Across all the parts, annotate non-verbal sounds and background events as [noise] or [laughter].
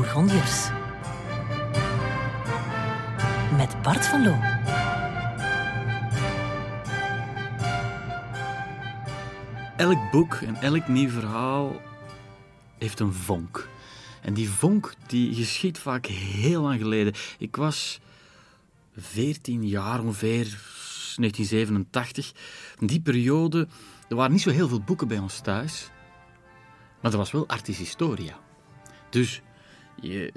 Bourgondiërs. Met Bart van Loo. Elk boek en elk nieuw verhaal heeft een vonk. En die vonk die geschiet vaak heel lang geleden. Ik was 14 jaar ongeveer, 1987. In die periode, er waren niet zo heel veel boeken bij ons thuis. Maar er was wel Artis Historia. Dus je,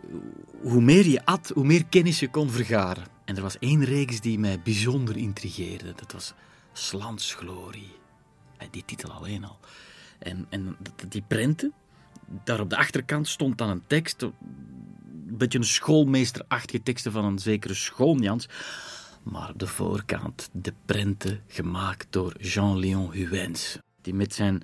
hoe meer je at, hoe meer kennis je kon vergaren. En er was één reeks die mij bijzonder intrigeerde. Dat was Slans Glorie. Die titel alleen al. En, en die prenten, daar op de achterkant stond dan een tekst, een beetje een schoolmeesterachtige teksten van een zekere Schoonjans. Maar op de voorkant de prenten gemaakt door Jean-Léon Huens. Die met zijn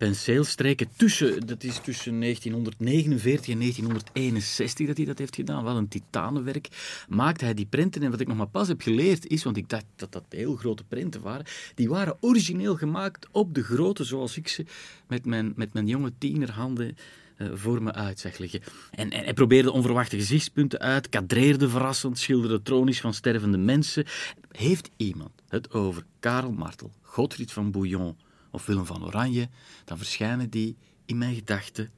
penseelstreken tussen, dat is tussen 1949 en 1961 dat hij dat heeft gedaan, wel een titanenwerk, maakte hij die prenten. En wat ik nog maar pas heb geleerd is, want ik dacht dat dat heel grote prenten waren, die waren origineel gemaakt op de grote, zoals ik ze met mijn, met mijn jonge tienerhanden uh, voor me uit zag liggen. En, en hij probeerde onverwachte gezichtspunten uit, kadreerde verrassend, schilderde tronisch van stervende mensen. Heeft iemand het over Karel Martel, Godfried van Bouillon, of Willem van Oranje, dan verschijnen die in mijn gedachten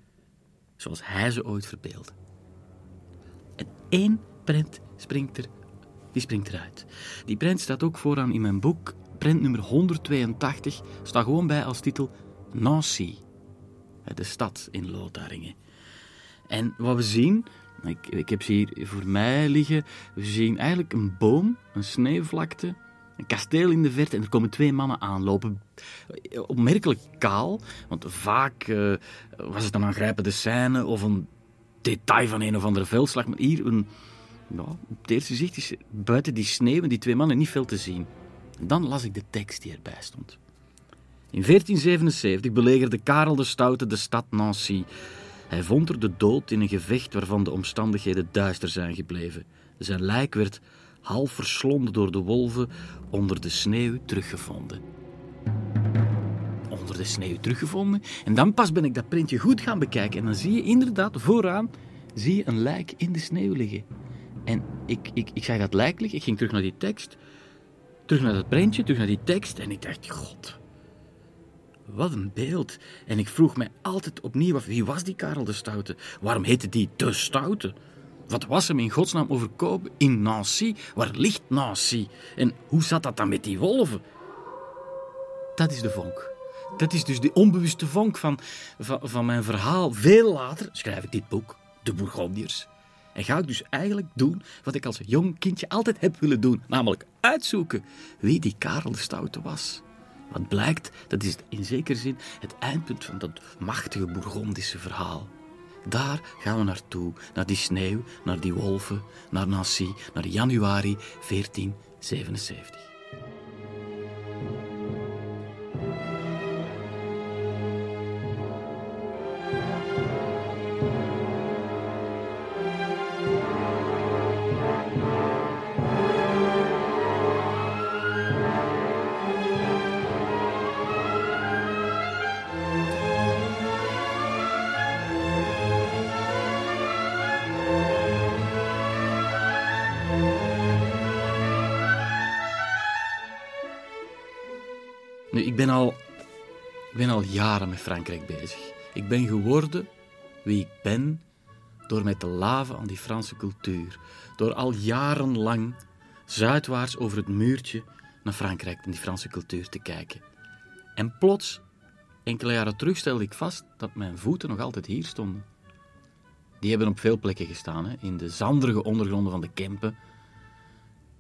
zoals hij ze ooit verbeelde. En één prent springt er, die springt eruit. Die prent staat ook vooraan in mijn boek. Prent nummer 182 staat gewoon bij als titel Nancy, de stad in Lotharingen. En wat we zien, ik, ik heb ze hier voor mij liggen, we zien eigenlijk een boom, een sneeuwvlakte, een kasteel in de verte en er komen twee mannen aanlopen. Opmerkelijk kaal, want vaak uh, was het een aangrijpende scène of een detail van een of andere veldslag. Maar hier, een, nou, op het eerste zicht is buiten die sneeuw en die twee mannen niet veel te zien. En dan las ik de tekst die erbij stond. In 1477 belegerde Karel de Stoute de stad Nancy. Hij vond er de dood in een gevecht waarvan de omstandigheden duister zijn gebleven. Zijn lijk werd half verslonden door de wolven, onder de sneeuw teruggevonden. Onder de sneeuw teruggevonden. En dan pas ben ik dat printje goed gaan bekijken. En dan zie je inderdaad vooraan zie je een lijk in de sneeuw liggen. En ik, ik, ik zag dat lijk liggen. Ik ging terug naar die tekst. Terug naar dat printje, terug naar die tekst. En ik dacht, god, wat een beeld. En ik vroeg mij altijd opnieuw af, wie was die Karel de Stoute? Waarom heette die de Stoute? Wat was hem in godsnaam overkomen in Nancy? Waar ligt Nancy? En hoe zat dat dan met die wolven? Dat is de vonk. Dat is dus de onbewuste vonk van, van, van mijn verhaal. Veel later schrijf ik dit boek, De Bourgondiërs. En ga ik dus eigenlijk doen wat ik als jong kindje altijd heb willen doen. Namelijk uitzoeken wie die Karel de Stoute was. Wat blijkt, dat is in zekere zin het eindpunt van dat machtige Bourgondische verhaal. Daar gaan we naartoe, naar die sneeuw, naar die wolven, naar Nancy, naar januari 1477. Ik ben al jaren met Frankrijk bezig. Ik ben geworden wie ik ben door mij te laven aan die Franse cultuur. Door al jarenlang zuidwaarts over het muurtje naar Frankrijk en die Franse cultuur te kijken. En plots, enkele jaren terug, stelde ik vast dat mijn voeten nog altijd hier stonden. Die hebben op veel plekken gestaan, hè? in de zanderige ondergronden van de Kempen.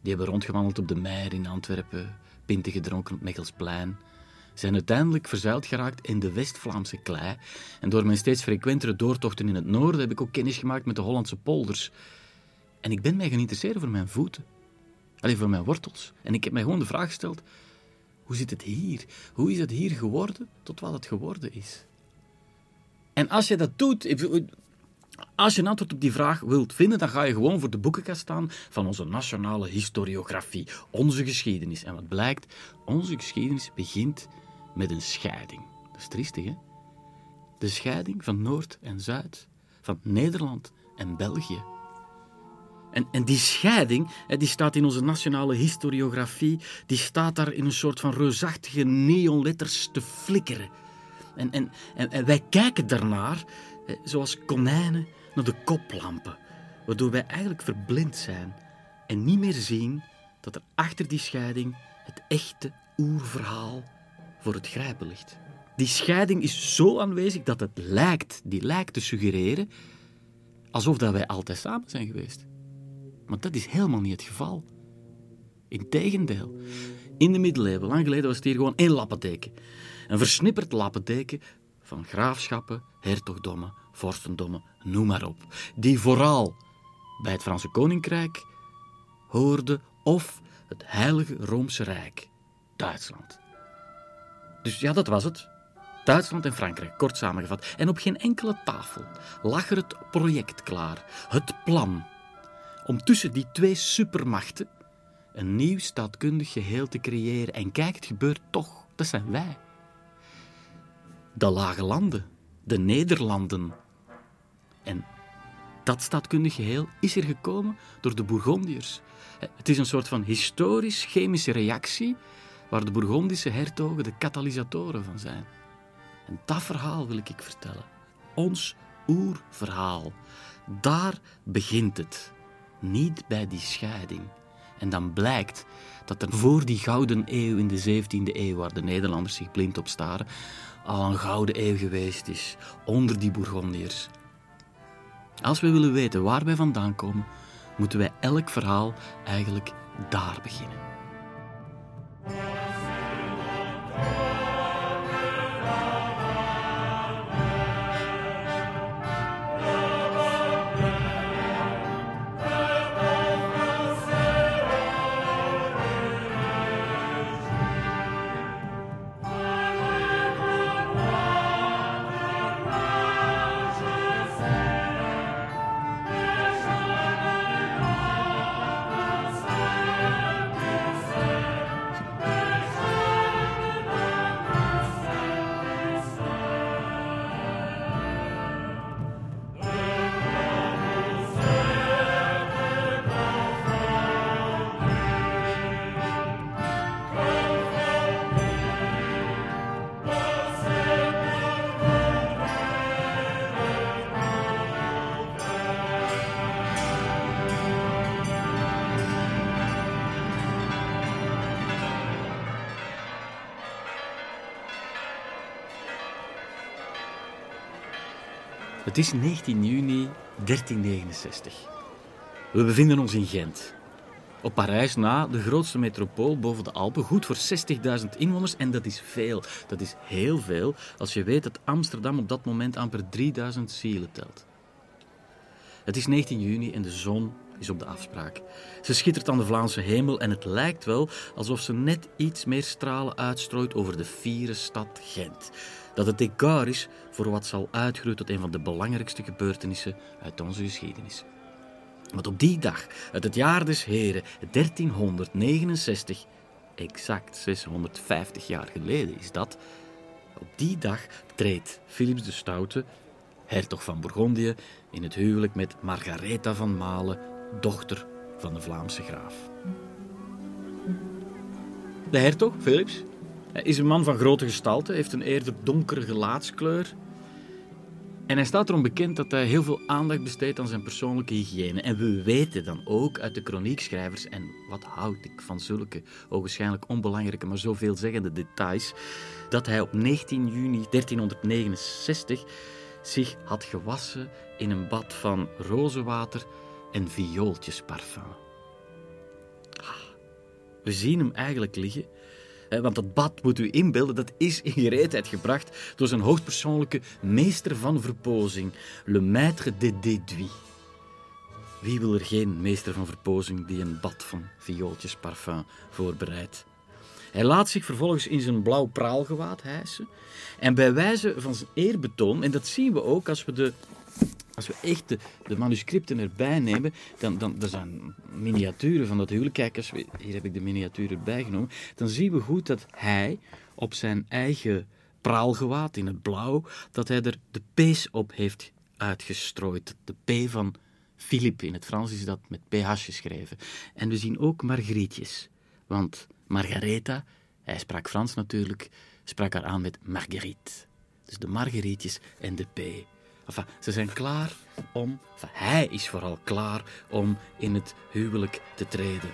Die hebben rondgewandeld op de Meijer in Antwerpen, pinten gedronken op Mechelsplein, zijn uiteindelijk verzuild geraakt in de West-Vlaamse klei. En door mijn steeds frequentere doortochten in het noorden heb ik ook kennis gemaakt met de Hollandse polders. En ik ben mij gaan interesseren voor mijn voeten. Alleen voor mijn wortels. En ik heb mij gewoon de vraag gesteld, hoe zit het hier? Hoe is het hier geworden tot wat het geworden is? En als je dat doet, als je een antwoord op die vraag wilt vinden, dan ga je gewoon voor de boekenkast staan van onze nationale historiografie, onze geschiedenis. En wat blijkt? Onze geschiedenis begint met een scheiding. Dat is triestig, hè? De scheiding van Noord en Zuid, van Nederland en België. En, en die scheiding, die staat in onze nationale historiografie, die staat daar in een soort van reusachtige neonletters te flikkeren. En, en, en, en wij kijken daarnaar, zoals konijnen, naar de koplampen, waardoor wij eigenlijk verblind zijn en niet meer zien dat er achter die scheiding het echte oerverhaal voor het grijpen ligt. Die scheiding is zo aanwezig dat het lijkt, die lijkt te suggereren alsof dat wij altijd samen zijn geweest. Maar dat is helemaal niet het geval. Integendeel. In de middeleeuwen, lang geleden, was het hier gewoon één lappendeken. Een versnipperd lappendeken van graafschappen, hertogdommen, vorstendommen, noem maar op. Die vooral bij het Franse Koninkrijk hoorde of het Heilige Roomse Rijk, Duitsland. Dus ja, dat was het. Duitsland en Frankrijk, kort samengevat. En op geen enkele tafel lag er het project klaar, het plan, om tussen die twee supermachten een nieuw staatkundig geheel te creëren. En kijk, het gebeurt toch, dat zijn wij. De lage landen, de Nederlanden. En dat staatkundig geheel is er gekomen door de Bourgondiërs. Het is een soort van historisch-chemische reactie waar de Bourgondische hertogen de katalysatoren van zijn. En dat verhaal wil ik vertellen. Ons oerverhaal. Daar begint het. Niet bij die scheiding. En dan blijkt dat er voor die gouden eeuw in de 17e eeuw, waar de Nederlanders zich blind op staren, al een gouden eeuw geweest is onder die Bourgondiërs. Als we willen weten waar wij vandaan komen, moeten wij elk verhaal eigenlijk daar beginnen. Het is 19 juni 1369. We bevinden ons in Gent. Op Parijs na, de grootste metropool boven de Alpen, goed voor 60.000 inwoners. En dat is veel. Dat is heel veel als je weet dat Amsterdam op dat moment amper 3000 zielen telt. Het is 19 juni en de zon is op de afspraak. Ze schittert aan de Vlaamse hemel en het lijkt wel alsof ze net iets meer stralen uitstrooit over de fiere stad Gent dat het decor is voor wat zal uitgroeien tot een van de belangrijkste gebeurtenissen uit onze geschiedenis. Want op die dag, uit het jaar des Heren 1369, exact 650 jaar geleden is dat, op die dag treedt Philips de Stoute, hertog van Bourgondië, in het huwelijk met Margaretha van Malen, dochter van de Vlaamse graaf. De hertog, Philips, hij is een man van grote gestalte, heeft een eerder donkere gelaatskleur. En hij staat erom bekend dat hij heel veel aandacht besteedt aan zijn persoonlijke hygiëne. En we weten dan ook uit de chroniekschrijvers, en wat houd ik van zulke ogenschijnlijk onbelangrijke, maar zo veelzeggende details, dat hij op 19 juni 1369 zich had gewassen in een bad van rozenwater en viooltjesparfum. Ah, we zien hem eigenlijk liggen want dat bad, moet u inbeelden, dat is in gereedheid gebracht door zijn hoogpersoonlijke meester van verpozing, le maître de déduit. Wie wil er geen meester van verpozing die een bad van viooltjes parfum voorbereidt? Hij laat zich vervolgens in zijn blauw praalgewaad hijsen. En bij wijze van zijn eerbetoon, en dat zien we ook als we de als we echt de, manuscripten erbij nemen, dan, dan er zijn miniaturen van dat huwelijk. Kijk, hier heb ik de miniatuur erbij genomen. Dan zien we goed dat hij op zijn eigen praalgewaad in het blauw, dat hij er de pees op heeft uitgestrooid. De P van Philippe, in het Frans is dat met PH geschreven. En we zien ook Margrietjes. Want Margaretha, hij sprak Frans natuurlijk, sprak haar aan met Marguerite. Dus de Margrietjes en de P. Ze zijn klaar om, hij is vooral klaar om in het huwelijk te treden.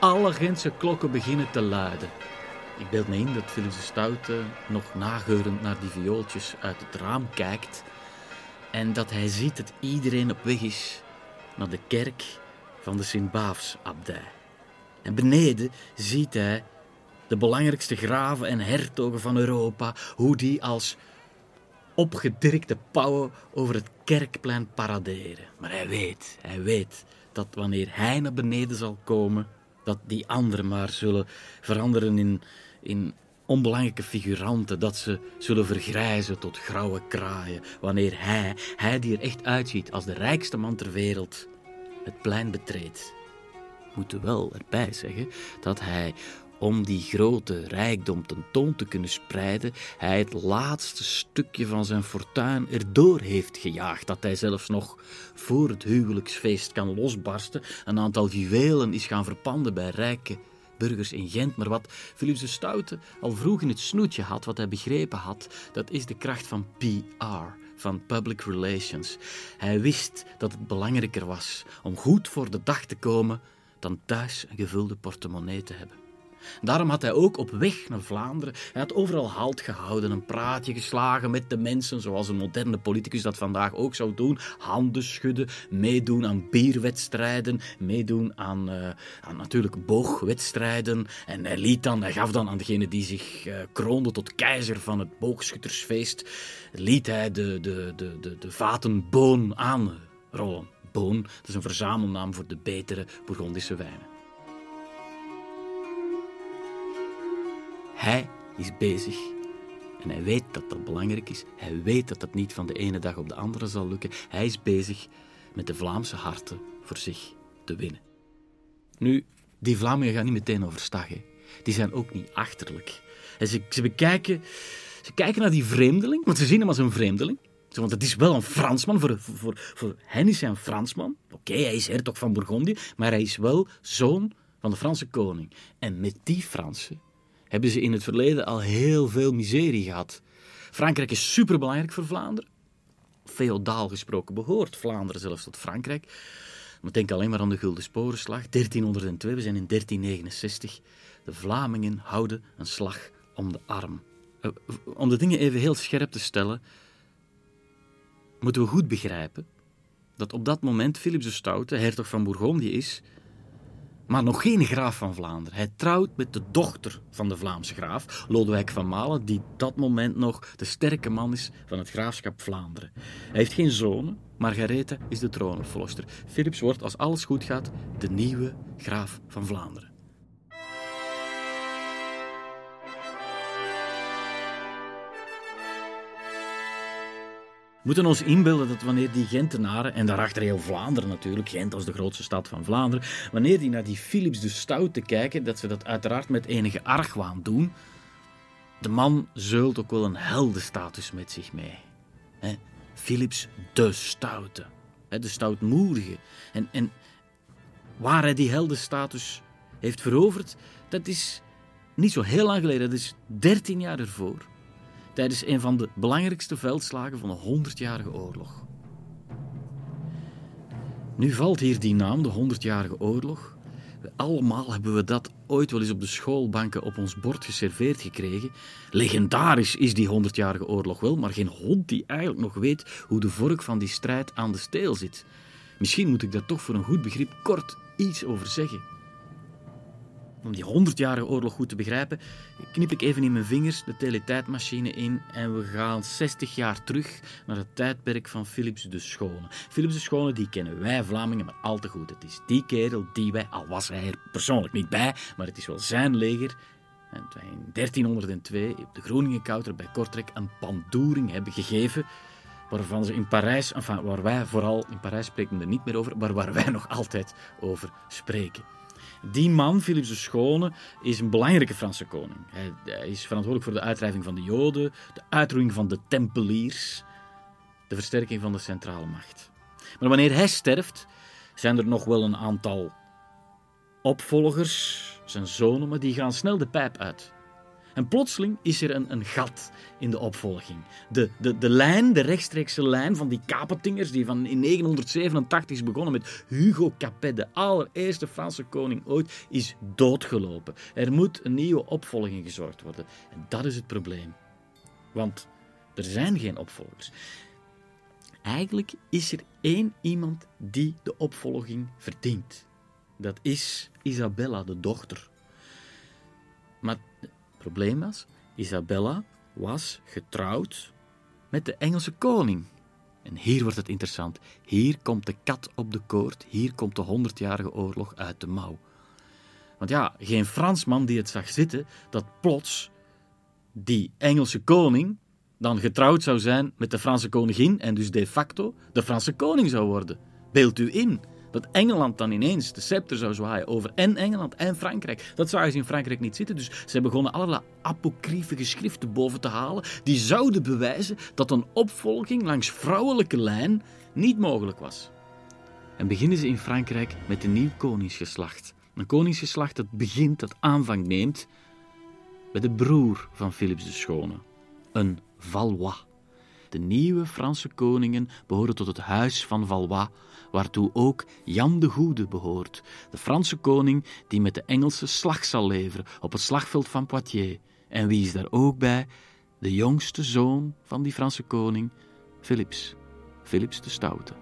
Alle Gentse klokken beginnen te luiden. Ik beeld me in dat Philips de Stoute nog nageurend naar die viooltjes uit het raam kijkt en dat hij ziet dat iedereen op weg is naar de kerk van de Sint-Baafs-abdij. En beneden ziet hij de belangrijkste graven en hertogen van Europa, hoe die als opgedirkte pauwen over het kerkplein paraderen. Maar hij weet, hij weet dat wanneer hij naar beneden zal komen, dat die anderen maar zullen veranderen in, in onbelangrijke figuranten, dat ze zullen vergrijzen tot grauwe kraaien, wanneer hij, hij die er echt uitziet als de rijkste man ter wereld, het plein betreedt. Moet wel erbij zeggen dat hij om die grote rijkdom tentoon te kunnen spreiden, hij het laatste stukje van zijn fortuin erdoor heeft gejaagd, dat hij zelfs nog voor het huwelijksfeest kan losbarsten, een aantal juwelen is gaan verpanden bij rijke burgers in Gent. Maar wat Philips de Stoute al vroeg in het snoetje had, wat hij begrepen had, dat is de kracht van PR van public relations. Hij wist dat het belangrijker was om goed voor de dag te komen dan thuis een gevulde portemonnee te hebben. Daarom had hij ook op weg naar Vlaanderen, hij had overal halt gehouden, een praatje geslagen met de mensen, zoals een moderne politicus dat vandaag ook zou doen. Handen schudden, meedoen aan bierwedstrijden, meedoen aan, uh, aan natuurlijk boogwedstrijden. En hij liet dan, hij gaf dan aan degene die zich uh, kroonde tot keizer van het boogschuttersfeest, liet hij de, de, de, de, de vaten boon aanrollen. Boon, dat is een verzamelnaam voor de betere Bourgondische wijnen. Hij is bezig en hij weet dat dat belangrijk is. Hij weet dat dat niet van de ene dag op de andere zal lukken. Hij is bezig met de Vlaamse harten voor zich te winnen. Nu, die Vlamingen gaan niet meteen overstag. Die zijn ook niet achterlijk. En ze, ze, bekijken, ze kijken naar die vreemdeling, want ze zien hem als een vreemdeling. Want het is wel een Fransman, voor, voor, voor hen is hij een Fransman. Oké, hij is hertog van Bourgondië, maar hij is wel zoon van de Franse koning. En met die Fransen hebben ze in het verleden al heel veel miserie gehad. Frankrijk is superbelangrijk voor Vlaanderen. Feodaal gesproken behoort Vlaanderen zelfs tot Frankrijk. Maar denk alleen maar aan de Gulden Sporenslag, 1302, we zijn in 1369. De Vlamingen houden een slag om de arm. Eh, om de dingen even heel scherp te stellen, moeten we goed begrijpen dat op dat moment Philips de Stoute, hertog van Bourgondië, is maar nog geen graaf van Vlaanderen. Hij trouwt met de dochter van de Vlaamse graaf, Lodewijk van Malen, die dat moment nog de sterke man is van het graafschap Vlaanderen. Hij heeft geen zonen, Margarethe is de troonopvolger. Philips wordt, als alles goed gaat, de nieuwe graaf van Vlaanderen. We moeten ons inbeelden dat wanneer die Gentenaren, en daarachter heel Vlaanderen natuurlijk, Gent als de grootste stad van Vlaanderen, wanneer die naar die Philips de Stoute kijken, dat ze dat uiteraard met enige argwaan doen. De man zeult ook wel een heldenstatus met zich mee. Philips de Stoute, de stoutmoedige. En, en waar hij die heldenstatus heeft veroverd, dat is niet zo heel lang geleden, dat is 13 jaar ervoor tijdens een van de belangrijkste veldslagen van de 100-jarige oorlog. Nu valt hier die naam, de 100-jarige oorlog. Allemaal hebben we dat ooit wel eens op de schoolbanken op ons bord geserveerd gekregen. Legendarisch is die 100-jarige oorlog wel, maar geen hond die eigenlijk nog weet hoe de vork van die strijd aan de steel zit. Misschien moet ik daar toch voor een goed begrip kort iets over zeggen. Om die honderdjarige oorlog goed te begrijpen, knip ik even in mijn vingers de teletijdmachine in en we gaan 60 jaar terug naar het tijdperk van Philips de Schone. Philips de Schone, die kennen wij Vlamingen maar al te goed. Het is die kerel die wij, al was hij er persoonlijk niet bij, maar het is wel zijn leger, en in 1302 op de Groningenkouter bij Kortrijk een pandoering hebben gegeven waarvan ze in Parijs, enfin, waar wij vooral in Parijs spreken we er niet meer over, maar waar wij nog altijd over spreken. Die man, Philips de Schone, is een belangrijke Franse koning. Hij, is verantwoordelijk voor de uitdrijving van de Joden, de uitroeiing van de Tempeliers. de versterking van de centrale macht. Maar wanneer hij sterft, zijn er nog wel een aantal opvolgers, zijn zonen, maar die gaan snel de pijp uit. En plotseling is er een, een gat in de opvolging. De, de, de lijn, de rechtstreekse lijn van die Capetingers, die van in 987 is begonnen met Hugo Capet, de allereerste Franse koning ooit, is doodgelopen. Er moet een nieuwe opvolging gezorgd worden. En dat is het probleem. Want er zijn geen opvolgers. Eigenlijk is er één iemand die de opvolging verdient. Dat is Isabella, de dochter. Maar probleem was, Isabella was getrouwd met de Engelse koning. En hier wordt het interessant. Hier komt de kat op de koord. Hier komt de honderdjarige oorlog uit de mouw. Want ja, geen Fransman die het zag zitten dat plots die Engelse koning dan getrouwd zou zijn met de Franse koningin en dus de facto de Franse koning zou worden. Beeld u in dat Engeland dan ineens de scepter zou zwaaien over en Engeland en Frankrijk. Dat zou eens in Frankrijk niet zitten. Dus ze begonnen allerlei apocryfe geschriften boven te halen die zouden bewijzen dat een opvolging langs vrouwelijke lijn niet mogelijk was. En beginnen ze in Frankrijk met een nieuw koningsgeslacht. Een koningsgeslacht dat begint, dat aanvang neemt bij de broer van Philips de Schone, een Valois. De nieuwe Franse koningen behoren tot het huis van Valois, waartoe ook Jan de Goede behoort, de Franse koning die met de Engelsen slag zal leveren op het slagveld van Poitiers. En wie is daar ook bij? De jongste zoon van die Franse koning, Philips, Philips de Stoute.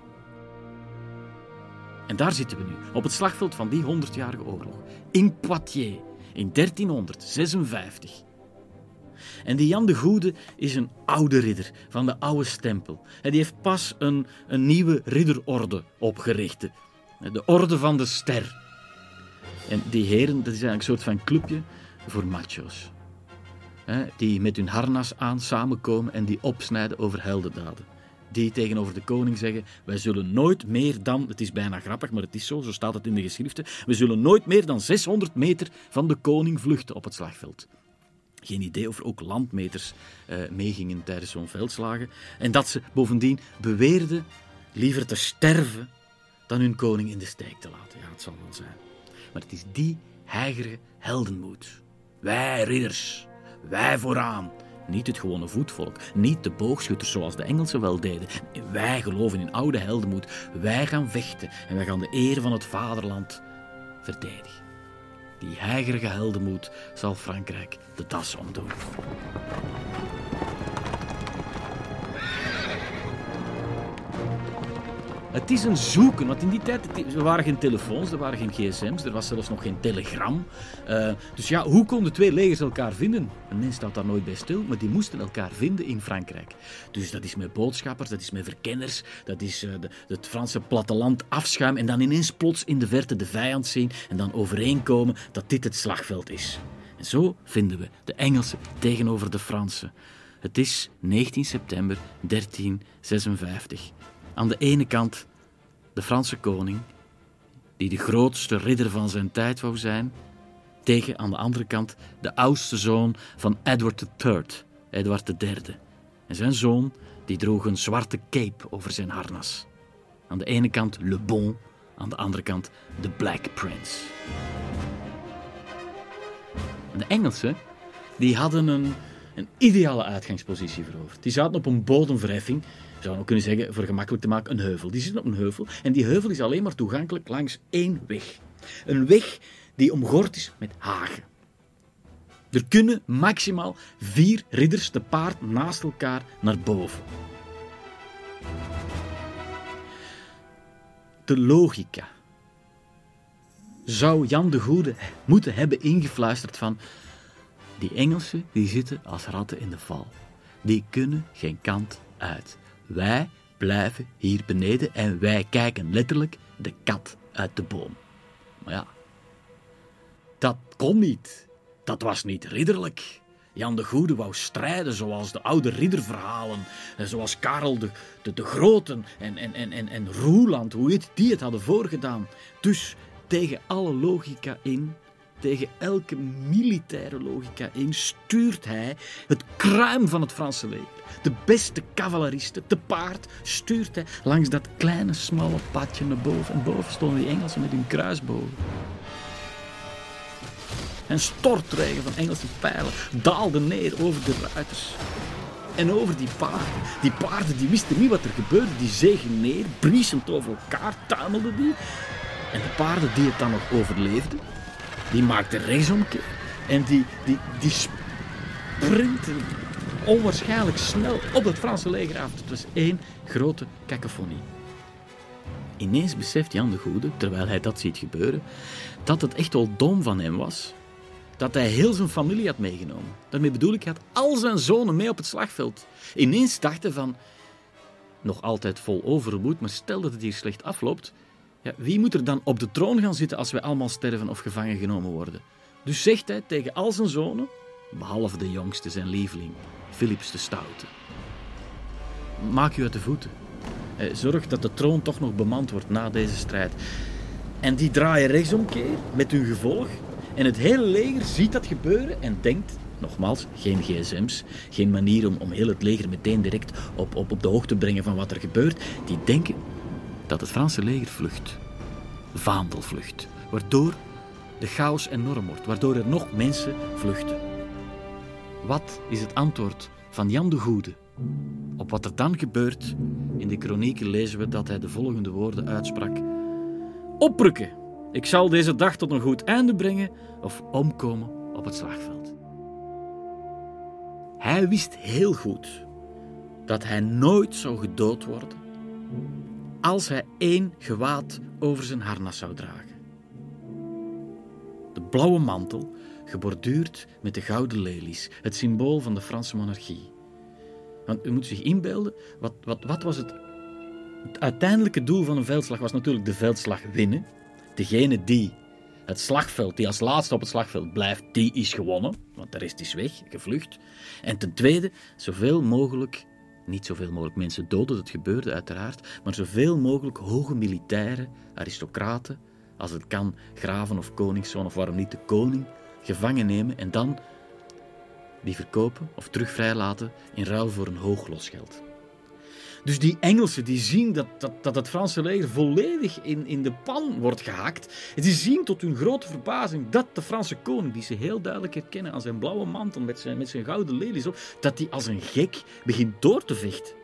En daar zitten we nu, op het slagveld van die honderdjarige oorlog, in Poitiers, in 1356. En die Jan de Goede is een oude ridder van de oude stempel. En die heeft pas een, een nieuwe ridderorde opgericht. De Orde van de Ster. En die heren, dat is eigenlijk een soort van clubje voor macho's. Die met hun harnas aan samenkomen en die opsnijden over heldendaden. Die tegenover de koning zeggen: Wij zullen nooit meer dan, het is bijna grappig, maar het is zo, zo staat het in de geschriften, we zullen nooit meer dan 600 meter van de koning vluchten op het slagveld. Geen idee of er ook landmeters uh, meegingen tijdens zo'n veldslagen. En dat ze bovendien beweerden liever te sterven dan hun koning in de steek te laten. Ja, het zal wel zijn. Maar het is die heigerige heldenmoed. Wij ridders, wij vooraan. Niet het gewone voetvolk, niet de boogschutters zoals de Engelsen wel deden. Wij geloven in oude heldenmoed. Wij gaan vechten en wij gaan de eer van het vaderland verdedigen. Die heigerige heldenmoed zal Frankrijk de das omdoen. Het is een zoeken, want in die tijd er waren geen telefoons, er waren geen gsm's, er was zelfs nog geen telegram. Uh, dus ja, hoe konden twee legers elkaar vinden? Een mens staat daar nooit bij stil, maar die moesten elkaar vinden in Frankrijk. Dus dat is met boodschappers, dat is met verkenners, dat is uh, de, het Franse platteland afschuim en dan ineens plots in de verte de vijand zien en dan overeenkomen dat dit het slagveld is. En zo vinden we de Engelsen tegenover de Fransen. Het is 19 september 1356. Aan de ene kant de Franse koning, die de grootste ridder van zijn tijd wou zijn, tegen aan de andere kant de oudste zoon van Edward III, Edward III. En zijn zoon die droeg een zwarte cape over zijn harnas. Aan de ene kant Le Bon, aan de andere kant de Black Prince. De Engelsen die hadden een, een ideale uitgangspositie veroverd. Die zaten op een bodemverheffing zou ook kunnen zeggen, voor gemakkelijk te maken, een heuvel. Die zit op een heuvel en die heuvel is alleen maar toegankelijk langs één weg. Een weg die omgord is met hagen. Er kunnen maximaal vier ridders te paard naast elkaar naar boven. De logica zou Jan de Goede moeten hebben ingefluisterd van die Engelsen die zitten als ratten in de val. Die kunnen geen kant uit. Wij blijven hier beneden en wij kijken letterlijk de kat uit de boom. Maar ja, dat kon niet. Dat was niet ridderlijk. Jan de Goede wou strijden zoals de oude ridderverhalen, zoals Karel de, de, de Grote en, en, en, en, en Roeland, hoe het, die het hadden voorgedaan. Dus tegen alle logica in tegen elke militaire logica in, stuurt hij het kruim van het Franse leger. De beste cavaleristen, te paard, stuurt hij langs dat kleine, smalle padje naar boven. En boven stonden die Engelsen met hun kruisbogen. En stortregen van Engelse pijlen daalde neer over de ruiters. En over die paarden. Die paarden die wisten niet wat er gebeurde. Die zegen neer, briesend over elkaar, tuimelden die. En de paarden die het dan nog overleefden, die maakten rechtsomkeer. En die, die, die sprinten onwaarschijnlijk snel op het Franse leger af. Het was één grote cacophonie. Ineens beseft Jan de Goede, terwijl hij dat ziet gebeuren, dat het echt wel dom van hem was dat hij heel zijn familie had meegenomen. Daarmee bedoel ik, hij had al zijn zonen mee op het slagveld. Ineens dachten van, nog altijd vol overmoed, maar stel dat het hier slecht afloopt, ja, wie moet er dan op de troon gaan zitten als wij allemaal sterven of gevangen genomen worden? Dus zegt hij tegen al zijn zonen, behalve de jongste, zijn lieveling, Philips de Stoute. Maak u uit de voeten. Eh, zorg dat de troon toch nog bemand wordt na deze strijd. En die draaien rechtsomkeer met hun gevolg en het hele leger ziet dat gebeuren en denkt, nogmaals, geen gsm's, geen manier om, om heel het leger meteen direct op, op, op de hoogte te brengen van wat er gebeurt. Die denken dat het Franse leger vlucht. Vaandelvlucht. Waardoor de chaos enorm wordt, waardoor er nog mensen vluchten. Wat is het antwoord van Jan de Goede op wat er dan gebeurt? In de kronieken lezen we dat hij de volgende woorden uitsprak: Oprukken! Ik zal deze dag tot een goed einde brengen of omkomen op het slagveld. Hij wist heel goed dat hij nooit zou gedood worden als hij één gewaad over zijn harnas zou dragen. De blauwe mantel, geborduurd met de gouden lelies, het symbool van de Franse monarchie. Want u moet zich inbeelden, wat, wat, wat was het, het uiteindelijke doel van een veldslag? Was natuurlijk de veldslag winnen. Degene die het slagveld, die als laatste op het slagveld blijft, die is gewonnen. Want de rest is weg, gevlucht. En ten tweede, zoveel mogelijk, niet zoveel mogelijk mensen doden, dat gebeurde uiteraard, maar zoveel mogelijk hoge militairen, aristocraten, als het kan, graven of koningszoon of waarom niet de koning, gevangen nemen en dan die verkopen of terug vrijlaten in ruil voor een hoog losgeld. Dus die Engelsen die zien dat, dat, dat het Franse leger volledig in, in de pan wordt gehakt. En die zien tot hun grote verbazing dat de Franse koning, die ze heel duidelijk herkennen aan zijn blauwe mantel met zijn, met zijn gouden lelies op, dat die als een gek begint door te vechten.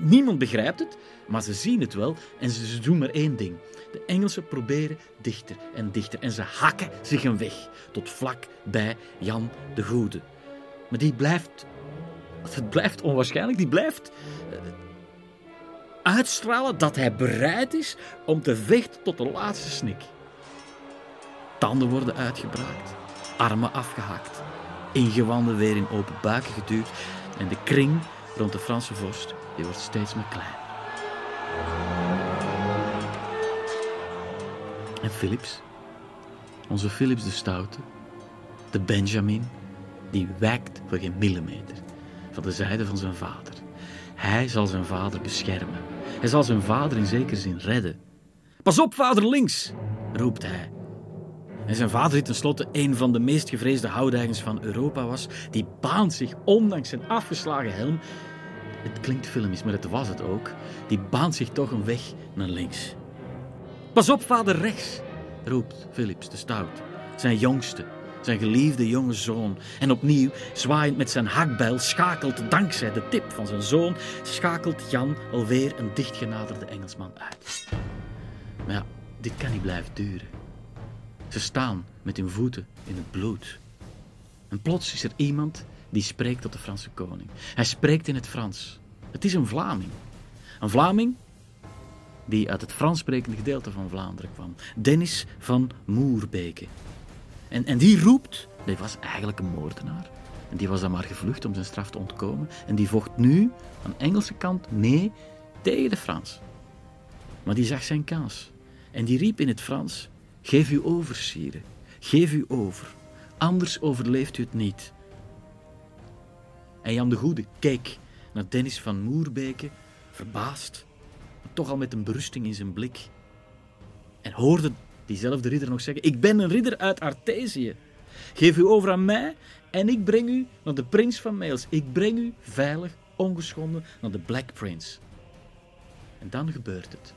Niemand begrijpt het, maar ze zien het wel en ze doen maar één ding. De Engelsen proberen dichter en dichter en ze hakken zich een weg tot vlak bij Jan de Goede. Maar die blijft het blijft onwaarschijnlijk. Die blijft eh, uitstralen dat hij bereid is om te vechten tot de laatste snik. Tanden worden uitgebraakt, armen afgehakt, ingewanden weer in open buiken geduwd en de kring rond de Franse vorst die wordt steeds meer klein. En Philips, onze Philips de Stoute, de Benjamin, die wijkt voor geen millimeter van de zijde van zijn vader. Hij zal zijn vader beschermen. Hij zal zijn vader in zekere zin redden. Pas op, vader links, roept hij. En zijn vader, die tenslotte een van de meest gevreesde houdeigens van Europa was, die baant zich, ondanks zijn afgeslagen helm, het klinkt filmisch, maar het was het ook, die baant zich toch een weg naar links. Pas op, vader rechts, roept Philips de Stout, zijn jongste, zijn geliefde jonge zoon. En opnieuw, zwaaiend met zijn hakbijl, schakelt dankzij de tip van zijn zoon, schakelt Jan alweer een dichtgenaderde Engelsman uit. Maar ja, dit kan niet blijven duren. Ze staan met hun voeten in het bloed. En plots is er iemand die spreekt tot de Franse koning. Hij spreekt in het Frans. Het is een Vlaming. Een Vlaming die uit het Frans sprekende gedeelte van Vlaanderen kwam. Dennis van Moerbeke. En, en die roept, die was eigenlijk een moordenaar. En die was dan maar gevlucht om zijn straf te ontkomen. En die vocht nu aan de Engelse kant mee tegen de Frans. Maar die zag zijn kans. En die riep in het Frans: Geef u over, sire. Geef u over. Anders overleeft u het niet. En Jan de Goede keek naar Dennis van Moerbeke, verbaasd, maar toch al met een berusting in zijn blik. En hoorde diezelfde ridder nog zeggen: Ik ben een ridder uit Artesië. Geef u over aan mij en ik breng u naar de prins van Wales. Ik breng u veilig, ongeschonden naar de Black Prince. En dan gebeurt het.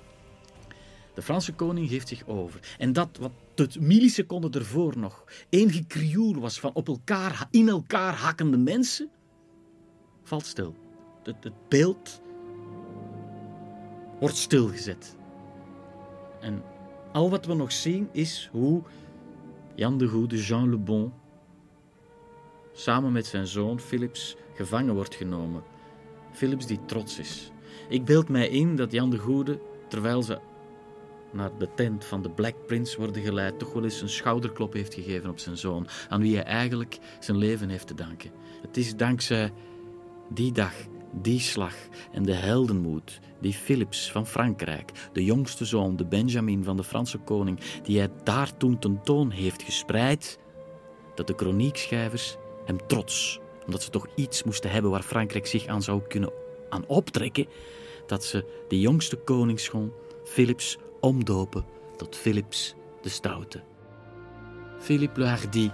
De Franse koning geeft zich over. En dat wat tot milliseconden ervoor nog één gekrioel was van op elkaar, in elkaar hakkende mensen, valt stil. Het, het beeld wordt stilgezet. En al wat we nog zien is hoe Jan de Goede, Jean Le Bon, samen met zijn zoon Philips gevangen wordt genomen. Philips die trots is. Ik beeld mij in dat Jan de Goede, terwijl ze naar de tent van de Black Prince worden geleid, toch wel eens een schouderklop heeft gegeven op zijn zoon, aan wie hij eigenlijk zijn leven heeft te danken. Het is dankzij die dag, die slag en de heldenmoed die Philips van Frankrijk, de jongste zoon, de Benjamin van de Franse koning, die hij daar toen tentoon heeft gespreid, dat de kroniekschrijvers hem trots, omdat ze toch iets moesten hebben waar Frankrijk zich aan zou kunnen aan optrekken, dat ze de jongste koningsschoon Philips omdopen tot Philips de Stoute. Philippe le Hardy,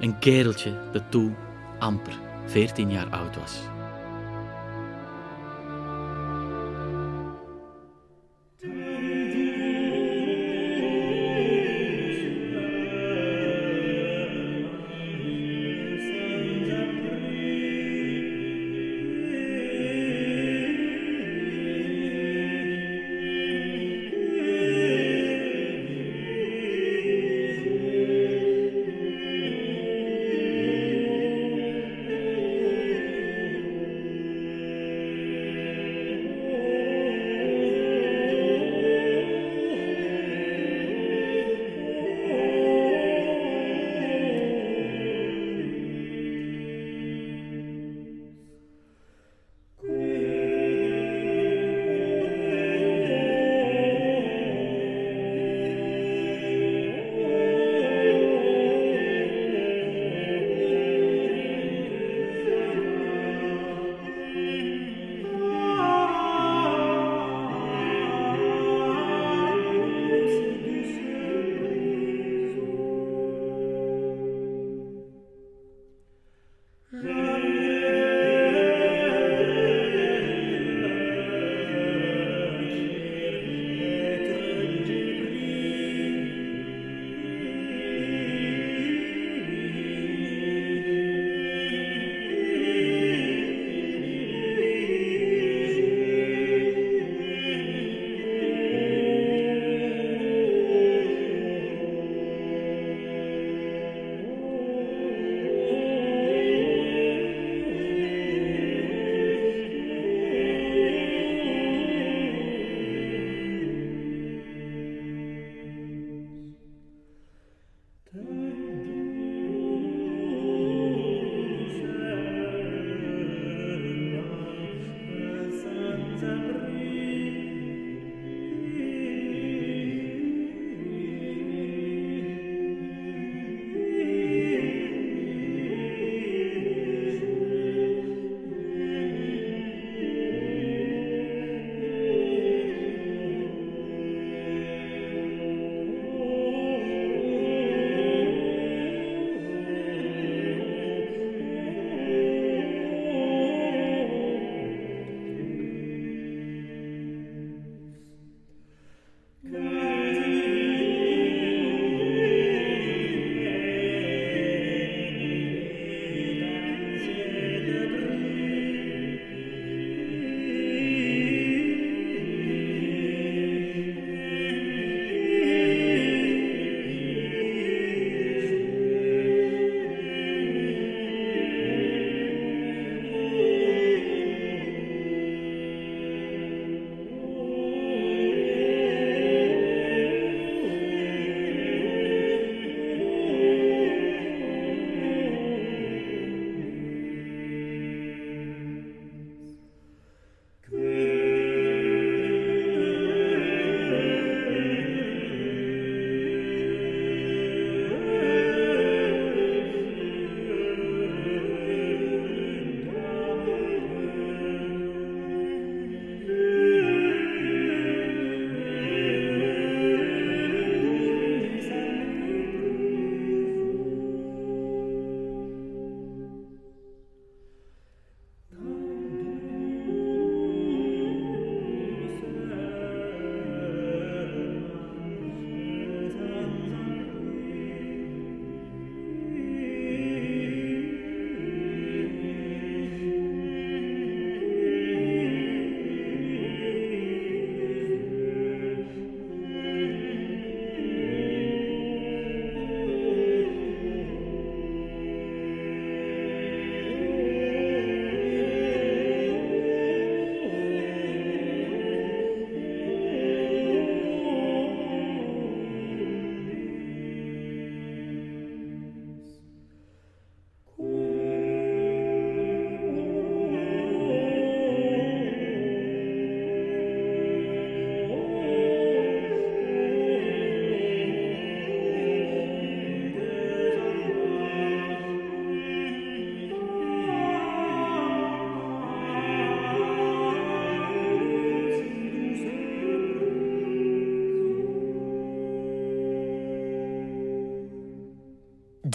een kereltje dat toen amper 14 jaar oud was.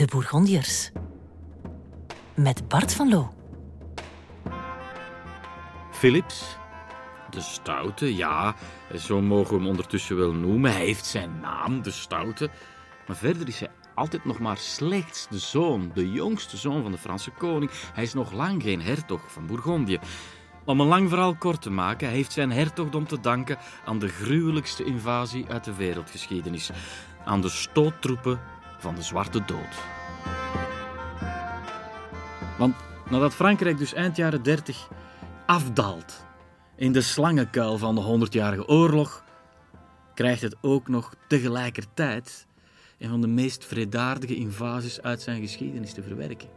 De Bourgondiërs. Met Bart van Loo. Philips, de Stoute, ja, zo mogen we hem ondertussen wel noemen. Hij heeft zijn naam, de Stoute. Maar verder is hij altijd nog maar slechts de zoon, de jongste zoon van de Franse koning. Hij is nog lang geen hertog van Bourgondië. Om een lang verhaal kort te maken, hij heeft zijn hertogdom te danken aan de gruwelijkste invasie uit de wereldgeschiedenis. Aan de stoottroepen van de Zwarte Dood. Want nadat Frankrijk dus eind jaren 30 afdaalt in de slangenkuil van de Honderdjarige Oorlog, krijgt het ook nog tegelijkertijd een van de meest vredaardige invasies uit zijn geschiedenis te verwerken.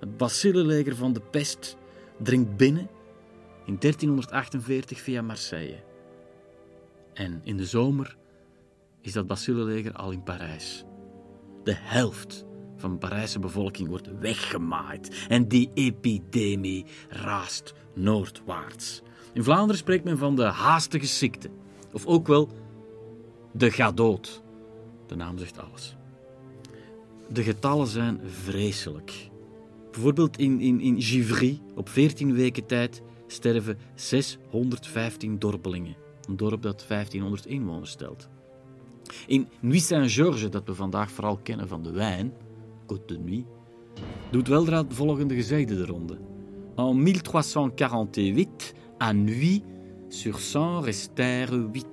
Het bacillenleger van de pest dringt binnen in 1348 via Marseille. En in de zomer is dat bacillenleger al in Parijs. De helft van de Parijse bevolking wordt weggemaaid en die epidemie raast noordwaarts. In Vlaanderen spreekt men van de haastige ziekte, of ook wel de gadood. De naam zegt alles. De getallen zijn vreselijk. Bijvoorbeeld in, in, in Givry, op 14 weken tijd, sterven 615 dorpelingen. Een dorp dat 1500 inwoners stelt. In Nuit Saint-Georges, dat we vandaag vooral kennen van de wijn, Côte de Nuit, doet weldra het volgende gezegde de ronde. En 1348, à nuit, sur 100 restèrent 8.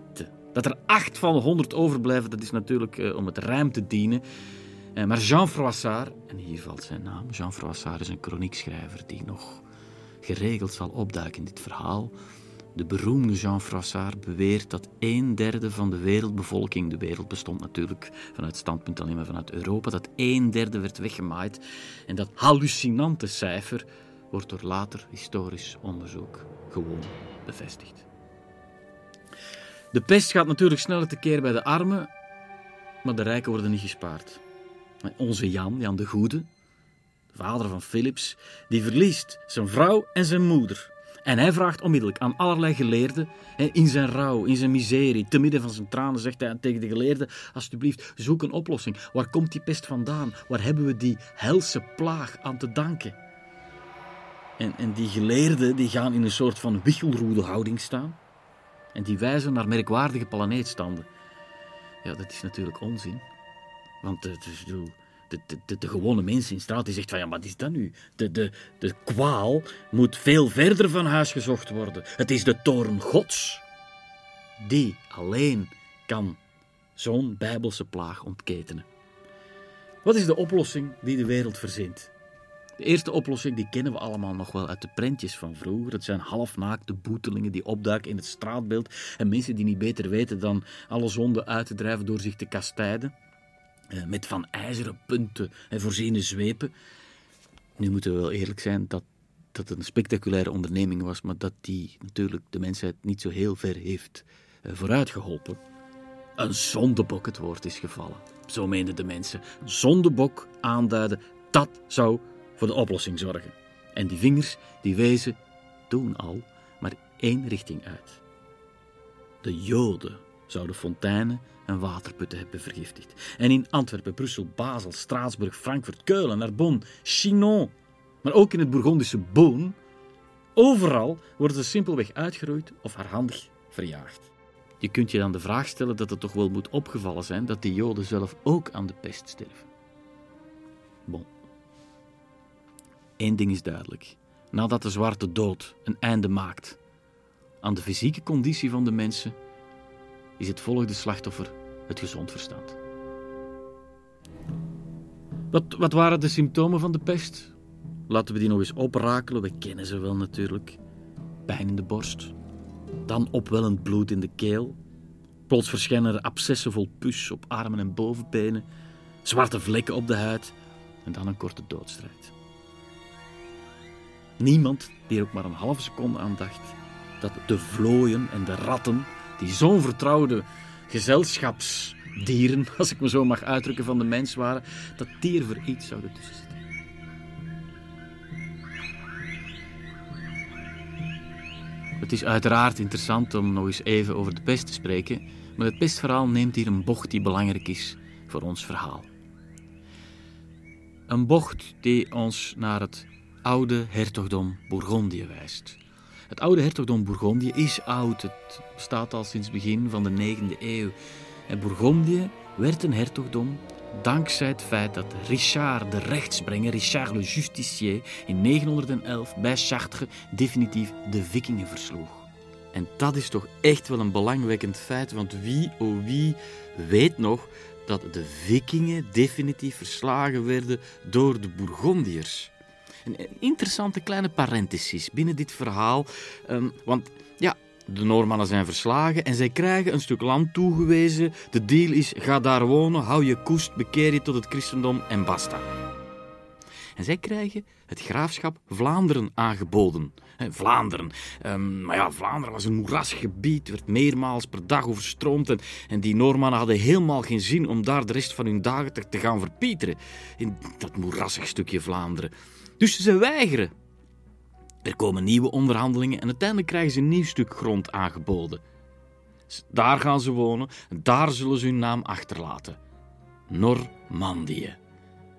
Dat er acht van de 100 overblijven, dat is natuurlijk uh, om het rijm te dienen. Uh, maar Jean Froissart, en hier valt zijn naam, Jean Froissart is een chroniekschrijver die nog geregeld zal opduiken in dit verhaal. De beroemde Jean Froissart beweert dat een derde van de wereldbevolking, de wereld bestond natuurlijk vanuit standpunt alleen maar vanuit Europa, dat een derde werd weggemaaid. En dat hallucinante cijfer wordt door later historisch onderzoek gewoon bevestigd. De pest gaat natuurlijk sneller tekeer bij de armen, maar de rijken worden niet gespaard. Onze Jan, Jan de Goede, de vader van Philips, die verliest zijn vrouw en zijn moeder. En hij vraagt onmiddellijk aan allerlei geleerden, in zijn rouw, in zijn miserie, te midden van zijn tranen, zegt hij tegen de geleerden, alsjeblieft, zoek een oplossing. Waar komt die pest vandaan? Waar hebben we die helse plaag aan te danken? En, en die geleerden die gaan in een soort van houding staan. En die wijzen naar merkwaardige planeetstanden. Ja, dat is natuurlijk onzin. Want de, de, de, de, gewone mens in straat die zegt van ja, wat is dat nu? De, de, de kwaal moet veel verder van huis gezocht worden. Het is de toorn gods. Die alleen kan zo'n bijbelse plaag ontketenen. Wat is de oplossing die de wereld verzint? De eerste oplossing die kennen we allemaal nog wel uit de prentjes van vroeger. Het zijn halfnaakte boetelingen die opduiken in het straatbeeld en mensen die niet beter weten dan alle zonden uit te drijven door zich te kastijden. Eh, met van ijzeren punten en voorziene zwepen. Nu moeten we wel eerlijk zijn dat dat een spectaculaire onderneming was, maar dat die natuurlijk de mensheid niet zo heel ver heeft uh, vooruitgeholpen. Een zondebok het woord is gevallen. Zo meenden de mensen. Zondebok aanduiden, dat zou voor de oplossing zorgen. En die vingers die wezen toen al maar één richting uit. De Joden zouden fonteinen en waterputten hebben vergiftigd. En in Antwerpen, Brussel, Basel, Straatsburg, Frankfurt, Keulen, Narbonne, Chinon, maar ook in het Bourgondische Boon, overal worden ze simpelweg uitgeroeid of hardhandig verjaagd. Je kunt je dan de vraag stellen dat het toch wel moet opgevallen zijn dat die Joden zelf ook aan de pest sterven. Bon. Eén ding is duidelijk. Nadat de zwarte dood een einde maakt aan de fysieke conditie van de mensen, is het volgende slachtoffer het gezond verstand. Wat, wat waren de symptomen van de pest? Laten we die nog eens oprakelen. We kennen ze wel natuurlijk. Pijn in de borst. Dan opwellend bloed in de keel. Plots verschijnen er abscessen vol pus op armen en bovenbenen. Zwarte vlekken op de huid. En dan een korte doodstrijd. Niemand die er ook maar een halve seconde aan dacht dat de vlooien en de ratten, die zo'n vertrouwde gezelschapsdieren, [laughs] als ik me zo mag uitdrukken, van de mens waren, dat die er voor iets zouden tussen zitten. Het is uiteraard interessant om nog eens even over de pest te spreken, maar het pestverhaal neemt hier een bocht die belangrijk is voor ons verhaal. Een bocht die ons naar het oude hertogdom Bourgondië wijst. Het oude hertogdom Bourgondië is oud. Het bestaat al sinds het begin van de 9e eeuw. En Bourgondië werd een hertogdom dankzij het feit dat Richard de rechtsbrenger, Richard le Justicier, in 911 bij Chartres definitief de vikingen versloeg. En dat is toch echt wel een belangwekkend feit, want wie, oh wie, weet nog dat de vikingen definitief verslagen werden door de Bourgondiërs. Een interessante kleine parenthesis binnen dit verhaal, um, want ja, de Noormannen zijn verslagen en zij krijgen een stuk land toegewezen. De deal is: ga daar wonen, hou je koest, bekeer je tot het christendom en basta. En zij krijgen het graafschap Vlaanderen aangeboden. Vlaanderen. Um, maar ja, Vlaanderen was een moerasgebied, werd meermaals per dag overstroomd. En, en die Noormannen hadden helemaal geen zin om daar de rest van hun dagen te, te gaan verpieteren. In dat moerassig stukje Vlaanderen. Dus ze weigeren. Er komen nieuwe onderhandelingen en uiteindelijk krijgen ze een nieuw stuk grond aangeboden. Daar gaan ze wonen en daar zullen ze hun naam achterlaten. Normandië.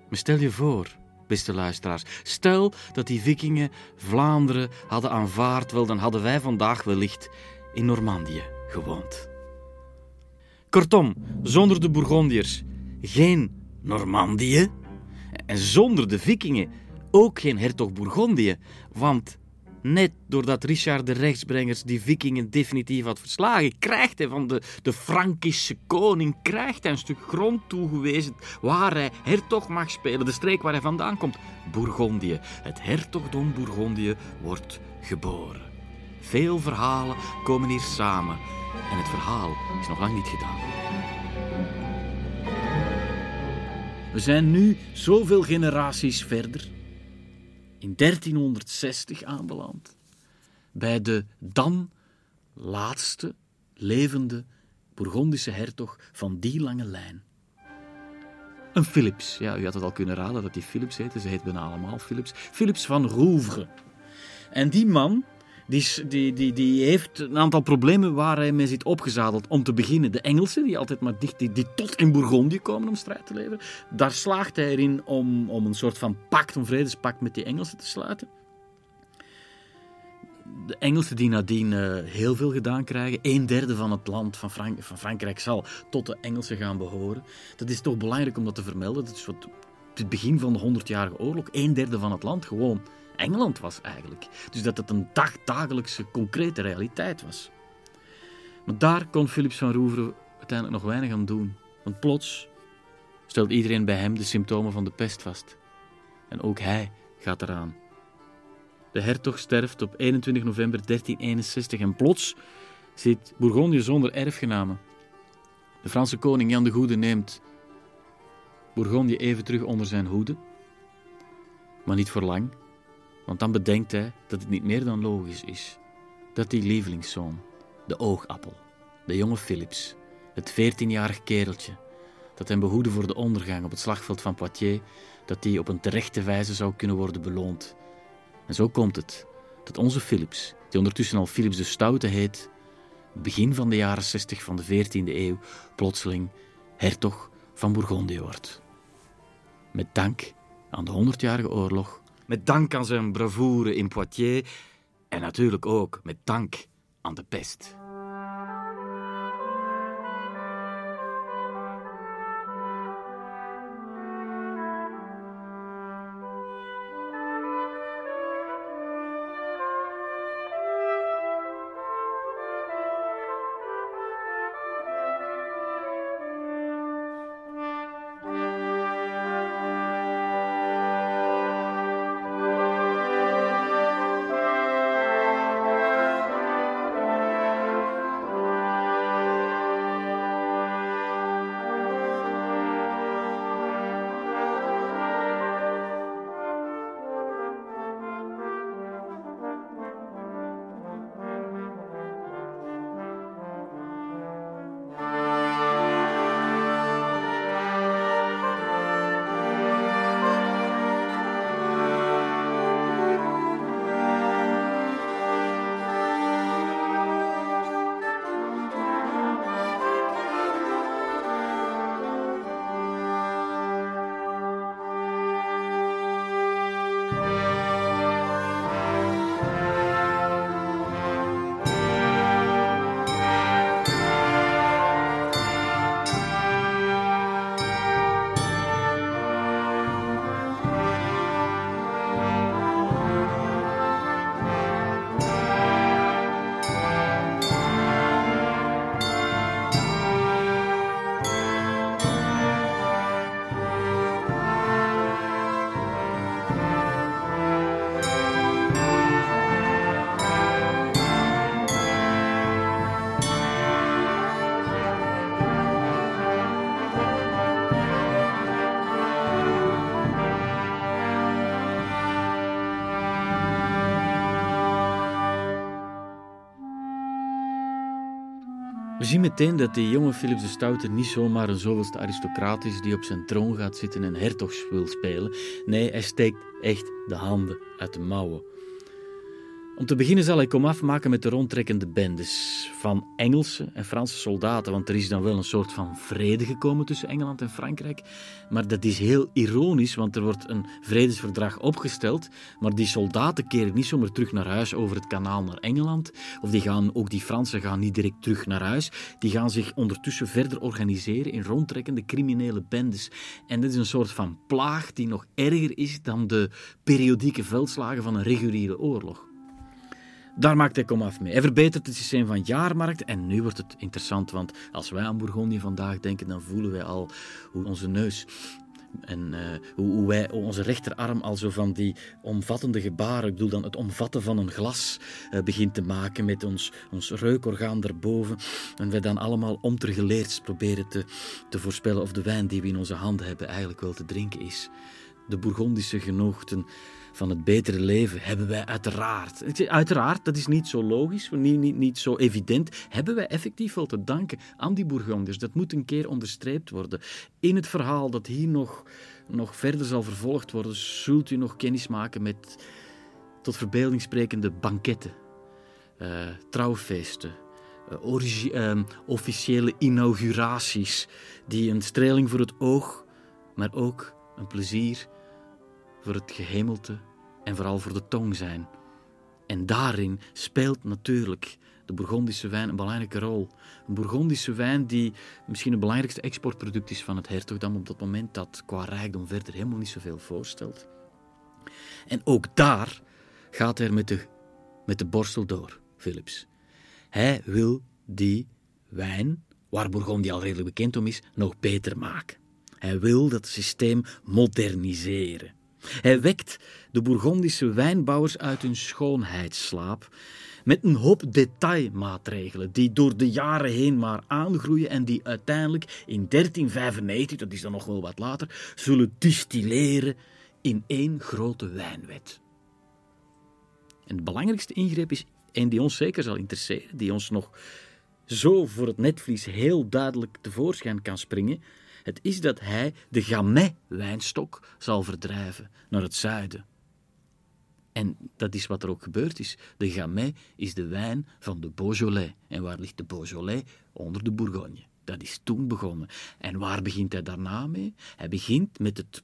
Maar stel je voor, beste luisteraars, stel dat die vikingen Vlaanderen hadden aanvaard, wel dan hadden wij vandaag wellicht in Normandië gewoond. Kortom, zonder de Bourgondiërs geen Normandië en zonder de vikingen ook geen hertog Bourgondië, want net doordat Richard de rechtsbrengers die vikingen definitief had verslagen, krijgt hij van de, de Frankische koning krijgt hij een stuk grond toegewezen waar hij hertog mag spelen, de streek waar hij vandaan komt, Bourgondië. Het hertogdom Bourgondië wordt geboren. Veel verhalen komen hier samen en het verhaal is nog lang niet gedaan. We zijn nu zoveel generaties verder in 1360 aanbeland. Bij de dan laatste levende Bourgondische hertog van die lange lijn. Een Philips. Ja, u had het al kunnen raden dat hij Philips heette. Ze heet bijna allemaal Philips. Philips van Rouvre. En die man die, die, die, die heeft een aantal problemen waar hij mee zit opgezadeld. Om te beginnen de Engelsen, die altijd maar dicht, die, tot in Bourgondië komen om strijd te leveren. Daar slaagt hij erin om, om een soort van pact, een vredespact met die Engelsen te sluiten. De Engelsen die nadien uh, heel veel gedaan krijgen. Een derde van het land van, Frank van, Frankrijk zal tot de Engelsen gaan behoren. Dat is toch belangrijk om dat te vermelden. Dat is het begin van de Honderdjarige Oorlog. Een derde van het land gewoon Engeland was eigenlijk. Dus dat het een dagdagelijkse, concrete realiteit was. Maar daar kon Philips van Rouvre uiteindelijk nog weinig aan doen. Want plots stelt iedereen bij hem de symptomen van de pest vast. En ook hij gaat eraan. De hertog sterft op 21 november 1361 en plots zit Bourgondië zonder erfgenamen. De Franse koning Jan de Goede neemt Bourgondië even terug onder zijn hoede, maar niet voor lang. Want dan bedenkt hij dat het niet meer dan logisch is dat die lievelingszoon, de oogappel, de jonge Philips, het veertienjarig kereltje, dat hem behoedde voor de ondergang op het slagveld van Poitiers, dat die op een terechte wijze zou kunnen worden beloond. En zo komt het dat onze Philips, die ondertussen al Philips de Stoute heet, begin van de jaren 60 van de 14e eeuw plotseling hertog van Bourgondië wordt. Met dank aan de Honderdjarige Oorlog met dank aan zijn bravoure in Poitiers en natuurlijk ook met dank aan de pest. We zien meteen dat die jonge Philips de Stoute niet zomaar een zoveelste aristocraat is die op zijn troon gaat zitten en hertogs wil spelen. Nee, hij steekt echt de handen uit de mouwen. Om te beginnen zal ik kom afmaken met de rondtrekkende bendes van Engelse en Franse soldaten, want er is dan wel een soort van vrede gekomen tussen Engeland en Frankrijk. Maar dat is heel ironisch, want er wordt een vredesverdrag opgesteld, maar die soldaten keren niet zomaar terug naar huis over het kanaal naar Engeland, of die gaan, ook die Fransen gaan niet direct terug naar huis, die gaan zich ondertussen verder organiseren in rondtrekkende criminele bendes. En dit is een soort van plaag die nog erger is dan de periodieke veldslagen van een reguliere oorlog. Daar maakt hij komaf mee. Hij verbetert het systeem van jaarmarkt en nu wordt het interessant, want als wij aan Bourgondië vandaag denken, dan voelen wij al hoe onze neus en uh, hoe, hoe, wij onze rechterarm al zo van die omvattende gebaren, ik bedoel dan het omvatten van een glas, uh, begint te maken met ons, ons reukorgaan daarboven. En wij dan allemaal omtergeleerd proberen te, te voorspellen of de wijn die we in onze handen hebben eigenlijk wel te drinken is. De Bourgondische genoogden van het betere leven hebben wij uiteraard, uiteraard, dat is niet zo logisch, niet, niet, niet zo evident, hebben wij effectief wel te danken aan die Bourgondiërs. Dat moet een keer onderstreept worden. In het verhaal dat hier nog, nog verder zal vervolgd worden, zult u nog kennis maken met tot verbeelding sprekende banketten, uh, trouwfeesten, uh, officiële inauguraties, die een streling voor het oog, maar ook een plezier voor het gehemelte en vooral voor de tong zijn. En daarin speelt natuurlijk de Bourgondische wijn een belangrijke rol. Een Bourgondische wijn die misschien het belangrijkste exportproduct is van het hertogdam op dat moment dat qua rijkdom verder helemaal niet zoveel voorstelt. En ook daar gaat hij met de, met de borstel door, Philips. Hij wil die wijn, waar Bourgondië al redelijk bekend om is, nog beter maken. Hij wil dat systeem moderniseren. Hij wekt de Bourgondische wijnbouwers uit hun schoonheidsslaap met een hoop detailmaatregelen die door de jaren heen maar aangroeien en die uiteindelijk in 1395, dat is dan nog wel wat later, zullen distilleren in één grote wijnwet. En de belangrijkste ingreep is, en die ons zeker zal interesseren, die ons nog zo voor het netvlies heel duidelijk tevoorschijn kan springen, het is dat hij de Gamay-wijnstok zal verdrijven naar het zuiden. En dat is wat er ook gebeurd is. De Gamay is de wijn van de Beaujolais. En waar ligt de Beaujolais? Onder de Bourgogne. Dat is toen begonnen. En waar begint hij daarna mee? Hij begint met het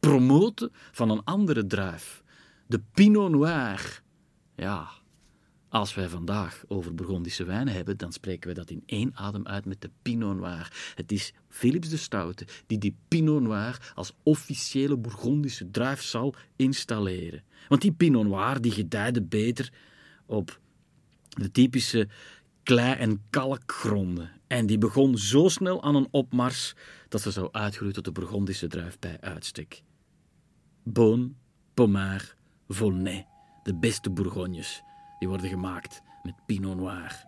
promoten van een andere druif. De Pinot Noir. Ja, als wij vandaag over Burgondische wijnen hebben, dan spreken we dat in één adem uit met de Pinot Noir. Het is Philips de Stoute die die Pinot Noir als officiële Bourgondische druif zal installeren. Want die Pinot Noir die gedijde beter op de typische klei- en kalkgronden. En die begon zo snel aan een opmars dat ze zou uitgroeien tot de Bourgondische druif bij uitstek. Beaune, Pommard, Volnay, de beste Bourgognes die worden gemaakt met Pinot Noir.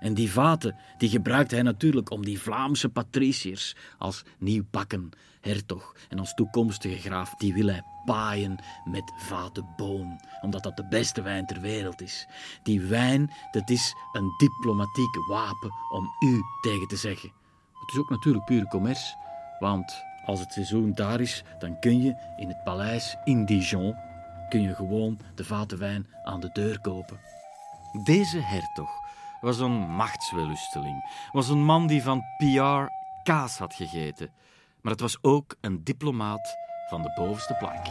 En die vaten die gebruikt hij natuurlijk om die Vlaamse patriciërs als nieuwbakken hertog en als toekomstige graaf, die wil hij paaien met vaten boon, omdat dat de beste wijn ter wereld is. Die wijn, dat is een diplomatiek wapen om u tegen te zeggen. Het is ook natuurlijk pure commerce, want als het seizoen daar is, dan kun je in het paleis in Dijon kun je gewoon de vaten wijn aan de deur kopen. Deze hertog was een machtswellusteling, was een man die van PR kaas had gegeten, maar het was ook een diplomaat van de bovenste plank.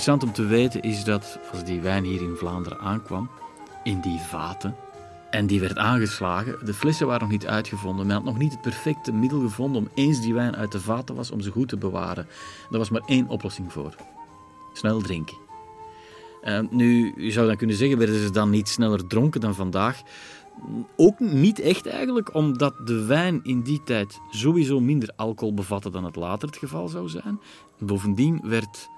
Interessant om te weten is dat als die wijn hier in Vlaanderen aankwam, in die vaten, en die werd aangeslagen, de flessen waren nog niet uitgevonden. Men had nog niet het perfecte middel gevonden om eens die wijn uit de vaten was, om ze goed te bewaren. Er was maar één oplossing voor. Snel drinken. Uh, nu, je zou dan kunnen zeggen, werden ze dan niet sneller dronken dan vandaag? Ook niet echt eigenlijk, omdat de wijn in die tijd sowieso minder alcohol bevatte dan het later het geval zou zijn. Bovendien werd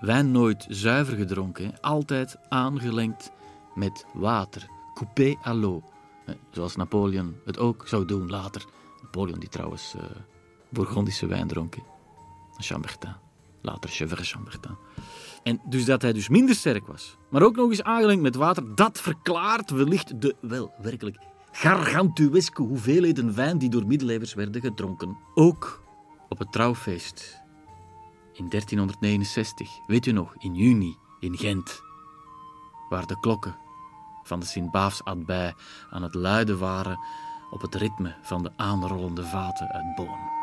wijn nooit zuiver gedronken, altijd aangelengd met water, coupé à l'eau. Zoals Napoleon het ook zou doen later. Napoleon die trouwens uh, Bourgondische wijn dronk. Chambertin. Later Chevre Chambertin. En dus dat hij dus minder sterk was, maar ook nog eens aangelengd met water, dat verklaart wellicht de, wel werkelijk, gargantueske hoeveelheden wijn die door middeleeuwers werden gedronken. Ook op het trouwfeest in 1369, weet u nog, in juni, in Gent, waar de klokken van de Sint-Baafs aan het luiden waren op het ritme van de aanrollende vaten uit Boon.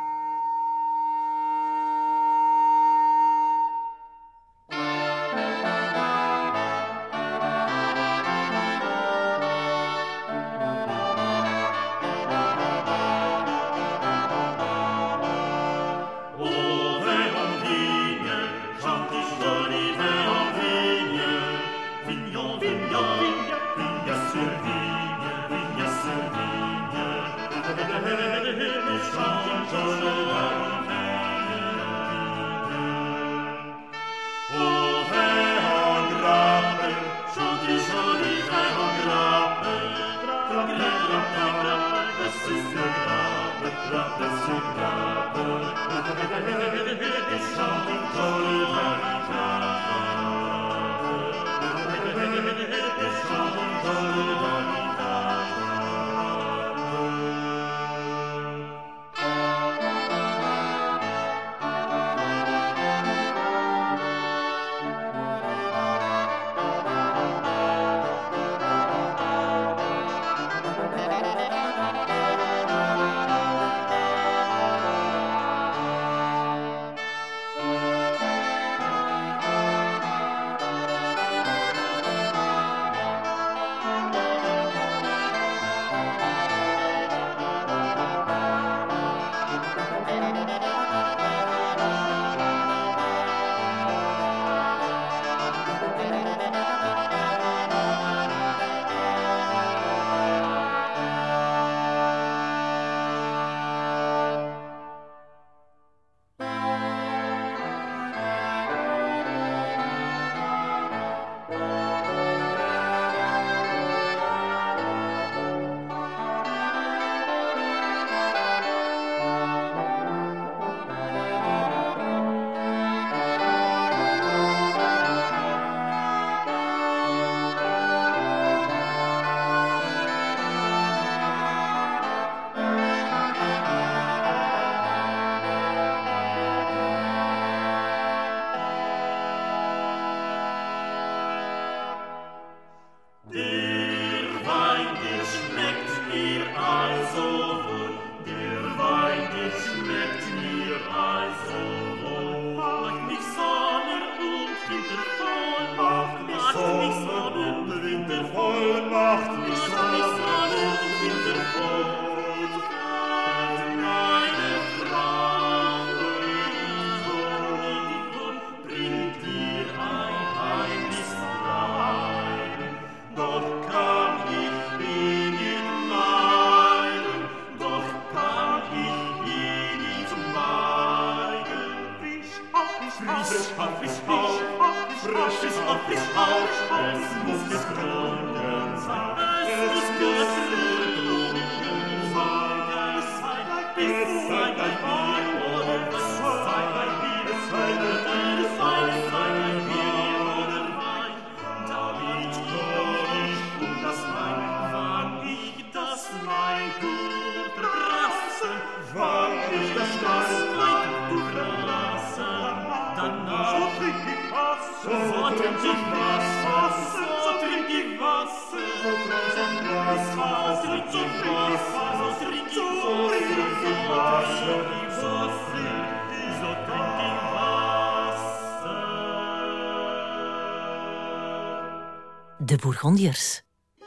De Bourgondiërs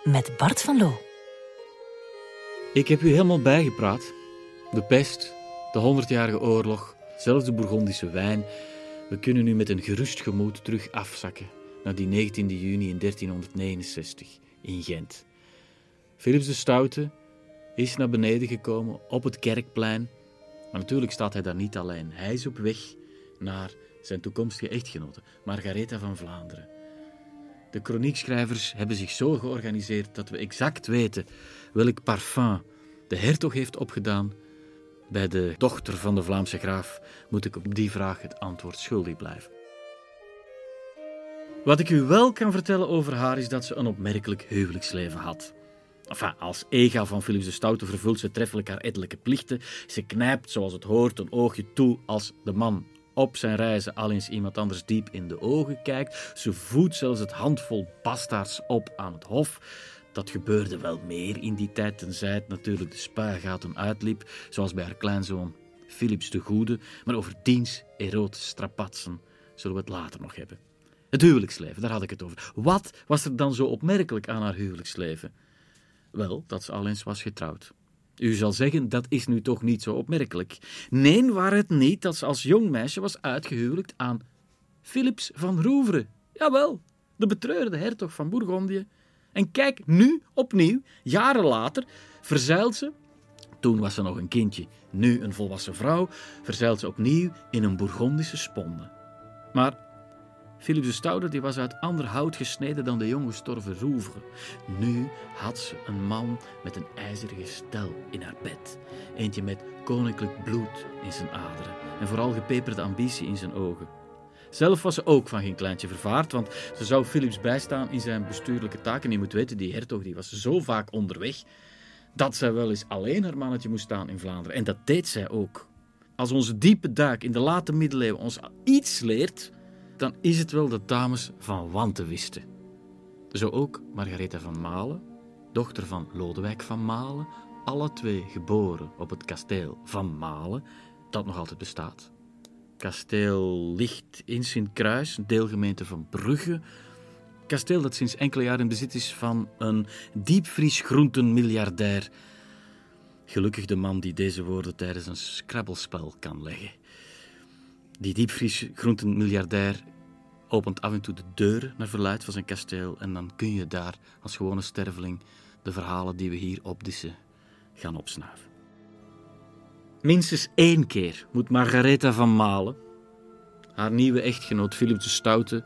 met Bart van Loo. Ik heb u helemaal bijgepraat. De pest, de Honderdjarige Oorlog, zelfs de Bourgondische wijn. We kunnen nu met een gerust gemoed terug afzakken naar die 19 juni in 1369 in Gent. Philips de Stoute is naar beneden gekomen op het kerkplein. Maar natuurlijk staat hij daar niet alleen. Hij is op weg naar zijn toekomstige echtgenote, Margaretha van Vlaanderen. De chroniekschrijvers hebben zich zo georganiseerd dat we exact weten welk parfum de hertog heeft opgedaan. Bij de dochter van de Vlaamse graaf moet ik op die vraag het antwoord schuldig blijven. Wat ik u wel kan vertellen over haar is dat ze een opmerkelijk huwelijksleven had. Enfin, als ega van Philips de Stoute vervult ze treffelijk haar ettelijke plichten. Ze knijpt, zoals het hoort, een oogje toe als de man op zijn reizen al eens iemand anders diep in de ogen kijkt. Ze voedt zelfs het handvol bastaards op aan het hof. Dat gebeurde wel meer in die tijd, tenzij het natuurlijk de spuigaten uitliep, zoals bij haar kleinzoon Philips de Goede. Maar over diens erotische strapatsen zullen we het later nog hebben. Het huwelijksleven, daar had ik het over. Wat was er dan zo opmerkelijk aan haar huwelijksleven? Wel, dat ze al eens was getrouwd. U zal zeggen, dat is nu toch niet zo opmerkelijk. Nee, waar het niet dat ze als jong meisje was uitgehuwelijkt aan Philips van Rouvre. Jawel, de betreurde hertog van Bourgondië. En kijk, nu opnieuw, jaren later, verzeilt ze, toen was ze nog een kindje, nu een volwassen vrouw, verzeilt ze opnieuw in een Bourgondische sponde. Maar Philips de Stoude die was uit ander hout gesneden dan de jonge gestorven Rouvre. Nu had ze een man met een ijzeren gestel in haar bed. Eentje met koninklijk bloed in zijn aderen en vooral gepeperde ambitie in zijn ogen. Zelf was ze ook van geen kleintje vervaard, want ze zou Philips bijstaan in zijn bestuurlijke taken. Je moet weten, die hertog die was zo vaak onderweg dat zij wel eens alleen haar mannetje moest staan in Vlaanderen. En dat deed zij ook. Als onze diepe duik in de late middeleeuwen ons iets leert, dan is het wel dat dames van wanten wisten. Zo ook Margaretha van Malen, dochter van Lodewijk van Malen, alle twee geboren op het kasteel van Malen, dat nog altijd bestaat. Kasteel ligt in Sint-Kruis, een deelgemeente van Brugge. Kasteel dat sinds enkele jaren in bezit is van een diepvriesgroentenmiljardair. Gelukkig de man die deze woorden tijdens een scrabbelspel kan leggen. Die diepvriesgroentenmiljardair opent af en toe de deur naar verluid van zijn kasteel en dan kun je daar als gewone sterveling de verhalen die we hier opdissen gaan opsnuiven. Minstens één keer moet Margaretha van Malen, haar nieuwe echtgenoot Philip de Stoute,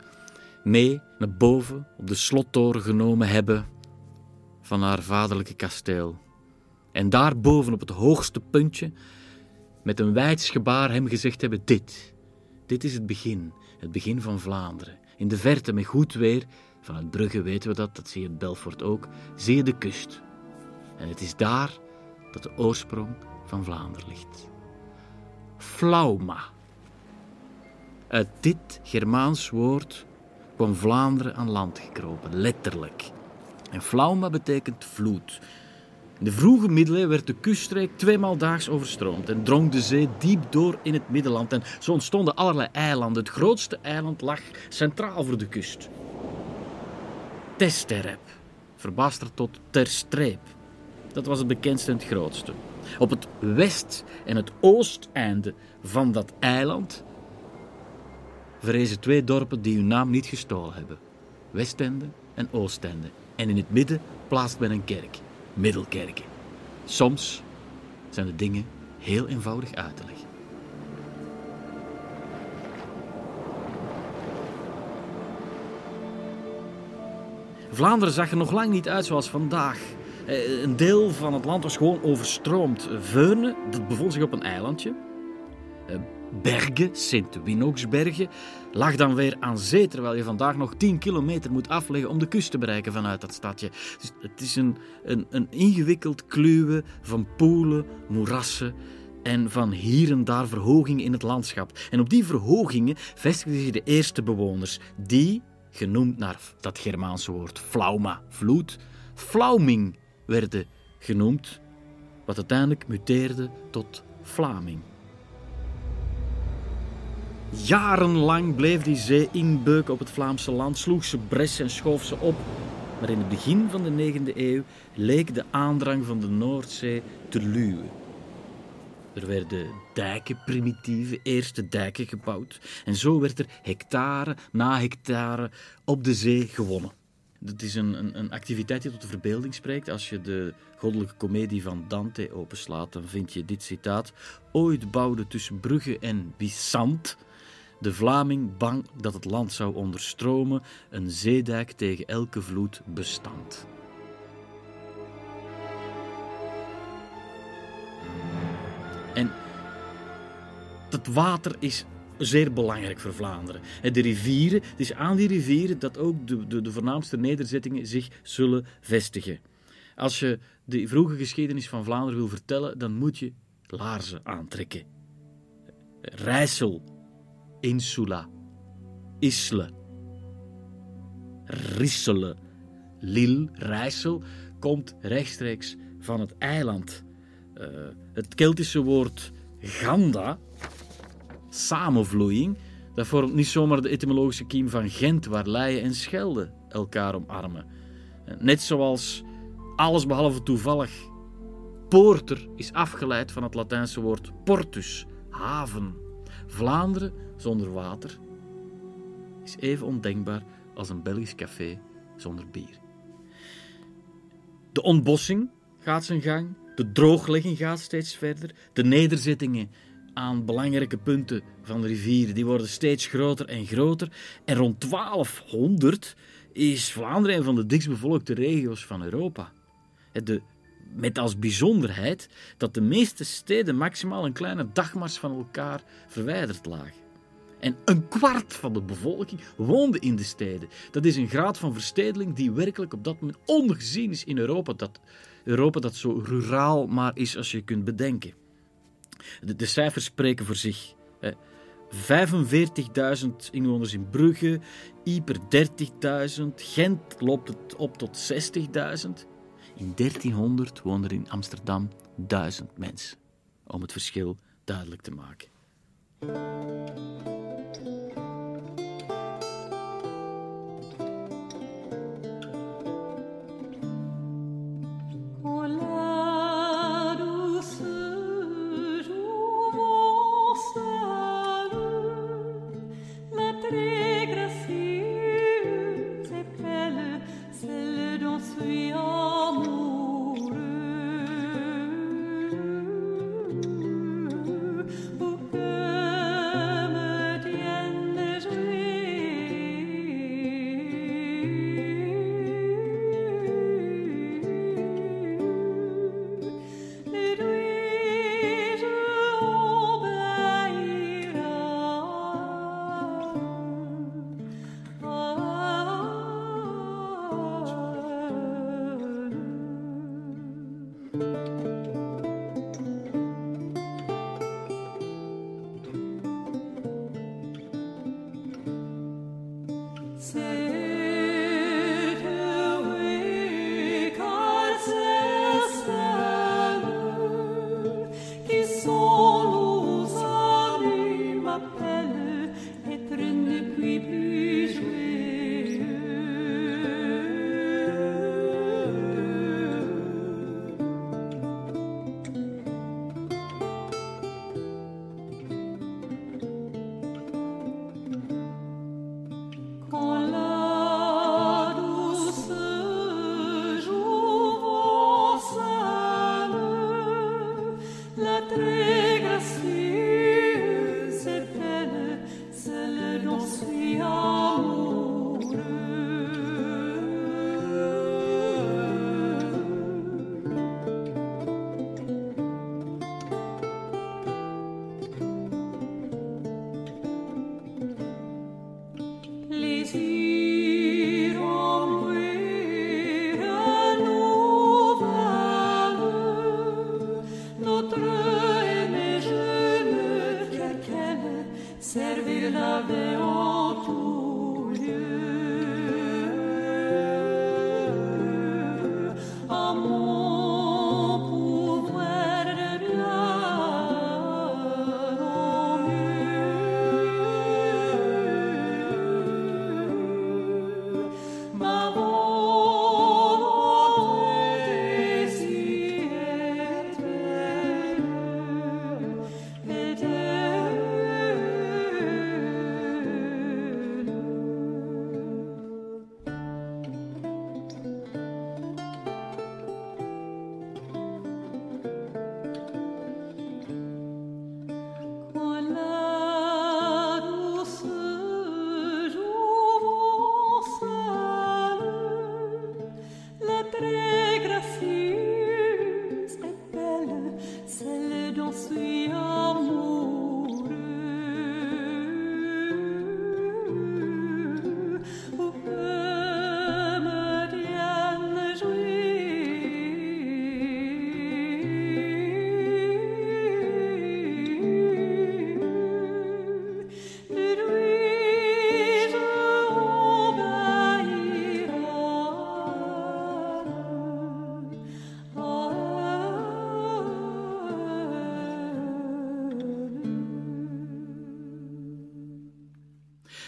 mee naar boven op de slottoren genomen hebben van haar vaderlijke kasteel. En daarboven op het hoogste puntje met een wijds gebaar hem gezegd hebben: Dit, dit is het begin, het begin van Vlaanderen. In de verte, met goed weer, vanuit Brugge weten we dat, dat zie je in Belfort ook, zie je de kust. En het is daar dat de oorsprong van Vlaanderen ligt. Flauma. Uit dit Germaans woord kwam Vlaanderen aan land gekropen, letterlijk. En flauma betekent vloed. In de vroege middeleeuwen werd de kuststreek tweemaal daags overstroomd en drong de zee diep door in het Middenland. En zo ontstonden allerlei eilanden. Het grootste eiland lag centraal voor de kust. Testerep, verbasterd tot Terstreep. Dat was het bekendste en het grootste. Op het west- en het oosteinde van dat eiland verrezen twee dorpen die hun naam niet gestolen hebben: Westende en Oostende. En in het midden plaatst men een kerk. Middelkerken. Soms zijn de dingen heel eenvoudig uit te leggen. Vlaanderen zag er nog lang niet uit zoals vandaag. Eh, een deel van het land was gewoon overstroomd. Veurne, dat bevond zich op een eilandje. Bergen, Sint-Winoksbergen, lag dan weer aan zee, terwijl je vandaag nog 10 kilometer moet afleggen om de kust te bereiken vanuit dat stadje. Dus het is een, een, een ingewikkeld kluwen van poelen, moerassen en van hier en daar verhogingen in het landschap. En op die verhogingen vestigden zich de eerste bewoners, die, genoemd naar dat Germaanse woord flauma, vloed, flauming werden genoemd, wat uiteindelijk muteerde tot Vlaming. Jarenlang bleef die zee inbeuken op het Vlaamse land, sloeg ze bres en schoof ze op. Maar in het begin van de 9e eeuw leek de aandrang van de Noordzee te luwen. Er werden dijken, primitieve eerste dijken gebouwd. En zo werd er hectare na hectare op de zee gewonnen. Dat is een, een, een, activiteit die tot de verbeelding spreekt. Als je de goddelijke komedie van Dante openslaat, dan vind je dit citaat. Ooit bouwde tussen Brugge en Bissant de Vlaming bang dat het land zou onderstromen, een zeedijk tegen elke vloed bestand. En dat water is zeer belangrijk voor Vlaanderen. De rivieren, het is aan die rivieren dat ook de, de, de voornaamste nederzettingen zich zullen vestigen. Als je de vroege geschiedenis van Vlaanderen wil vertellen, dan moet je laarzen aantrekken. Rijssel, Insula, Isle, Rissele, Lille, Rijssel, komt rechtstreeks van het eiland. Uh, het Keltische woord Ganda, samenvloeiing, dat vormt niet zomaar de etymologische kiem van Gent, waar Leien en Schelde elkaar omarmen. Net zoals alles behalve toevallig Poorter is afgeleid van het Latijnse woord portus, haven. Vlaanderen zonder water is even ondenkbaar als een Belgisch café zonder bier. De ontbossing gaat zijn gang, de drooglegging gaat steeds verder, de nederzettingen aan belangrijke punten van de rivieren die worden steeds groter en groter. En rond 1200 is Vlaanderen een van de dichtstbevolkte regio's van Europa. De, met als bijzonderheid dat de meeste steden maximaal een kleine dagmars van elkaar verwijderd lagen. En een kwart van de bevolking woonde in de steden. Dat is een graad van verstedeling die werkelijk op dat moment ongezien is in Europa. Dat Europa dat zo ruraal maar is als je kunt bedenken. De, cijfers spreken voor zich. 45.000 inwoners in Brugge, Ieper 30.000, Gent loopt het op tot 60.000. In 1300 woonden er in Amsterdam 1000 mensen. Om het verschil duidelijk te maken.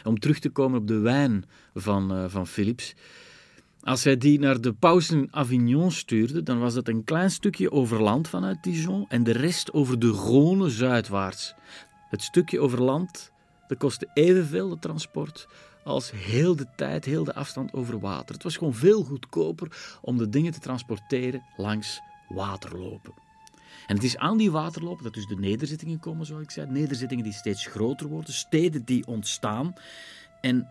Om terug te komen op de wijn van, uh, van Philips. Als hij die naar de paus in Avignon stuurde, dan was dat een klein stukje over land vanuit Dijon en de rest over de Rhône zuidwaarts. Het stukje over land dat kostte evenveel de transport als heel de tijd, heel de afstand over water. Het was gewoon veel goedkoper om de dingen te transporteren langs waterlopen. En het is aan die waterloop dat dus de nederzittingen komen, zoals ik zei. Nederzittingen die steeds groter worden, steden die ontstaan. En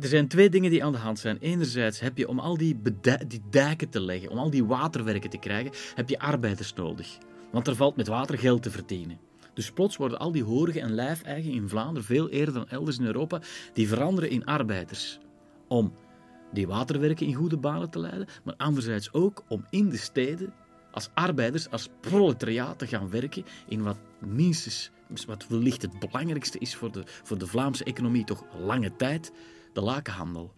er zijn twee dingen die aan de hand zijn. Enerzijds heb je om al die, die dijken te leggen, om al die waterwerken te krijgen, heb je arbeiders nodig. Want er valt met water geld te verdienen. Dus plots worden al die horige en lijfeigen in Vlaanderen, veel eerder dan elders in Europa, die veranderen in arbeiders. Om die waterwerken in goede banen te leiden, maar anderzijds ook om in de steden als arbeiders, als proletariaat te gaan werken in wat minstens, wat wellicht het belangrijkste is voor de, voor de Vlaamse economie toch lange tijd, de lakenhandel.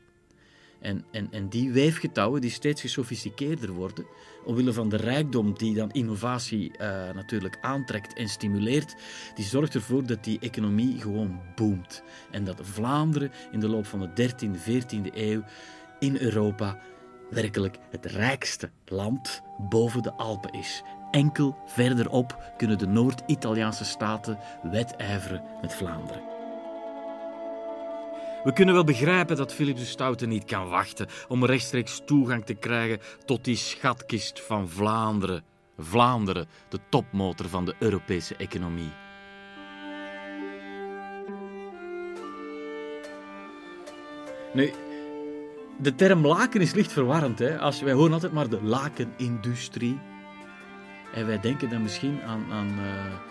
En, en, en die weefgetouwen die steeds gesofisticeerder worden, omwille van de rijkdom die dan innovatie uh, natuurlijk aantrekt en stimuleert, die zorgt ervoor dat die economie gewoon boomt. En dat Vlaanderen in de loop van de 13e, 14e eeuw in Europa werkelijk het rijkste land boven de Alpen is. Enkel verderop kunnen de Noord-Italiaanse staten wedijveren met Vlaanderen. We kunnen wel begrijpen dat Philips de Stoute niet kan wachten om rechtstreeks toegang te krijgen tot die schatkist van Vlaanderen. Vlaanderen, de topmotor van de Europese economie. Nu, de term laken is licht verwarrend. Hè? Als, wij horen altijd maar de lakenindustrie. En wij denken dan misschien aan, aan uh,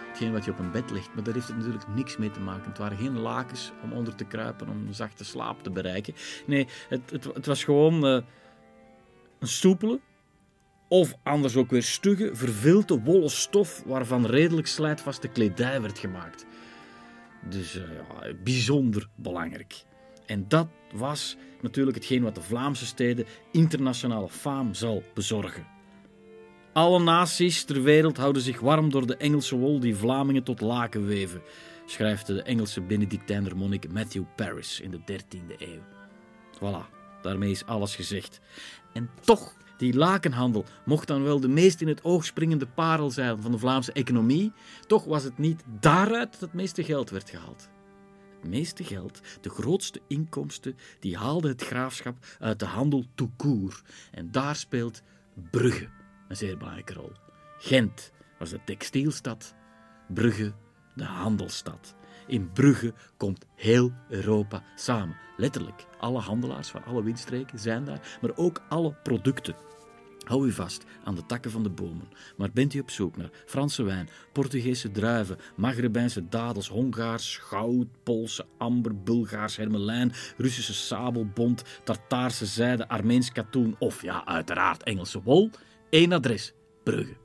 hetgeen wat je op een bed ligt. Maar daar heeft het natuurlijk niks mee te maken. Het waren geen lakens om onder te kruipen, om een zachte slaap te bereiken. Nee, het, het, het was gewoon uh, een stoepelen. Of anders ook weer stugge, vervilte wollen stof waarvan redelijk slijtvaste kledij werd gemaakt. Dus uh, ja, bijzonder belangrijk. En dat was natuurlijk hetgeen wat de Vlaamse steden internationale faam zal bezorgen. Alle naties ter wereld houden zich warm door de Engelse wol die Vlamingen tot laken weven, schrijft de Engelse Benedictijner monnik Matthew Paris in de 13e eeuw. Voilà, daarmee is alles gezegd. En toch, die lakenhandel mocht dan wel de meest in het oog springende parel zijn van de Vlaamse economie, toch was het niet daaruit dat het meeste geld werd gehaald meeste geld, de grootste inkomsten, die haalde het graafschap uit de handel tout En daar speelt Brugge een zeer belangrijke rol. Gent was de textielstad, Brugge de handelsstad. In Brugge komt heel Europa samen. Letterlijk, alle handelaars van alle windstreken zijn daar, maar ook alle producten. Hou u vast aan de takken van de bomen. Maar bent u op zoek naar Franse wijn, Portugese druiven, Maghrebijnse dadels, Hongaars goud, Poolse amber, Bulgaars hermelijn, Russische sabelbond, Tartaarse zijde, Armeens katoen of ja, uiteraard Engelse wol? Eén adres: Brugge.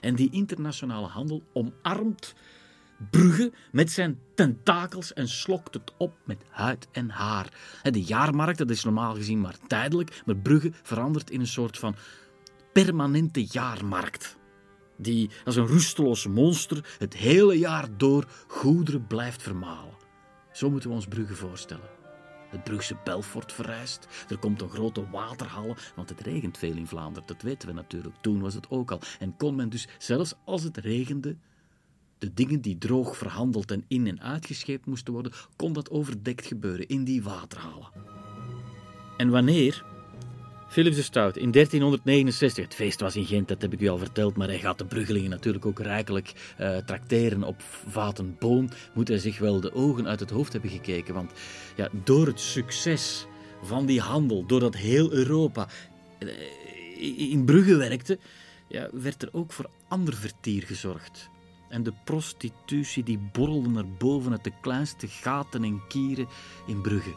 En die internationale handel omarmt Brugge met zijn tentakels en slokt het op met huid en haar. De jaarmarkt, dat is normaal gezien maar tijdelijk, maar Brugge verandert in een soort van permanente jaarmarkt. Die als een rusteloos monster het hele jaar door goederen blijft vermalen. Zo moeten we ons Brugge voorstellen. Het Brugse Belfort verrijst. Er komt een grote waterhalle, want het regent veel in Vlaanderen. Dat weten we natuurlijk. Toen was het ook al. En kon men dus, zelfs als het regende, de dingen die droog verhandeld en in- en uitgescheept moesten worden, kon dat overdekt gebeuren in die waterhalen. En wanneer Philips de Stout in 1369, het feest was in Gent, dat heb ik u al verteld, maar hij gaat de Bruggelingen natuurlijk ook rijkelijk uh, trakteren op vaten boon, moet hij zich wel de ogen uit het hoofd hebben gekeken. Want ja, door het succes van die handel, doordat heel Europa eh, in Brugge werkte, ja, werd er ook voor ander vertier gezorgd. En de prostitutie die borrelde naar boven uit de kleinste gaten en kieren in Brugge.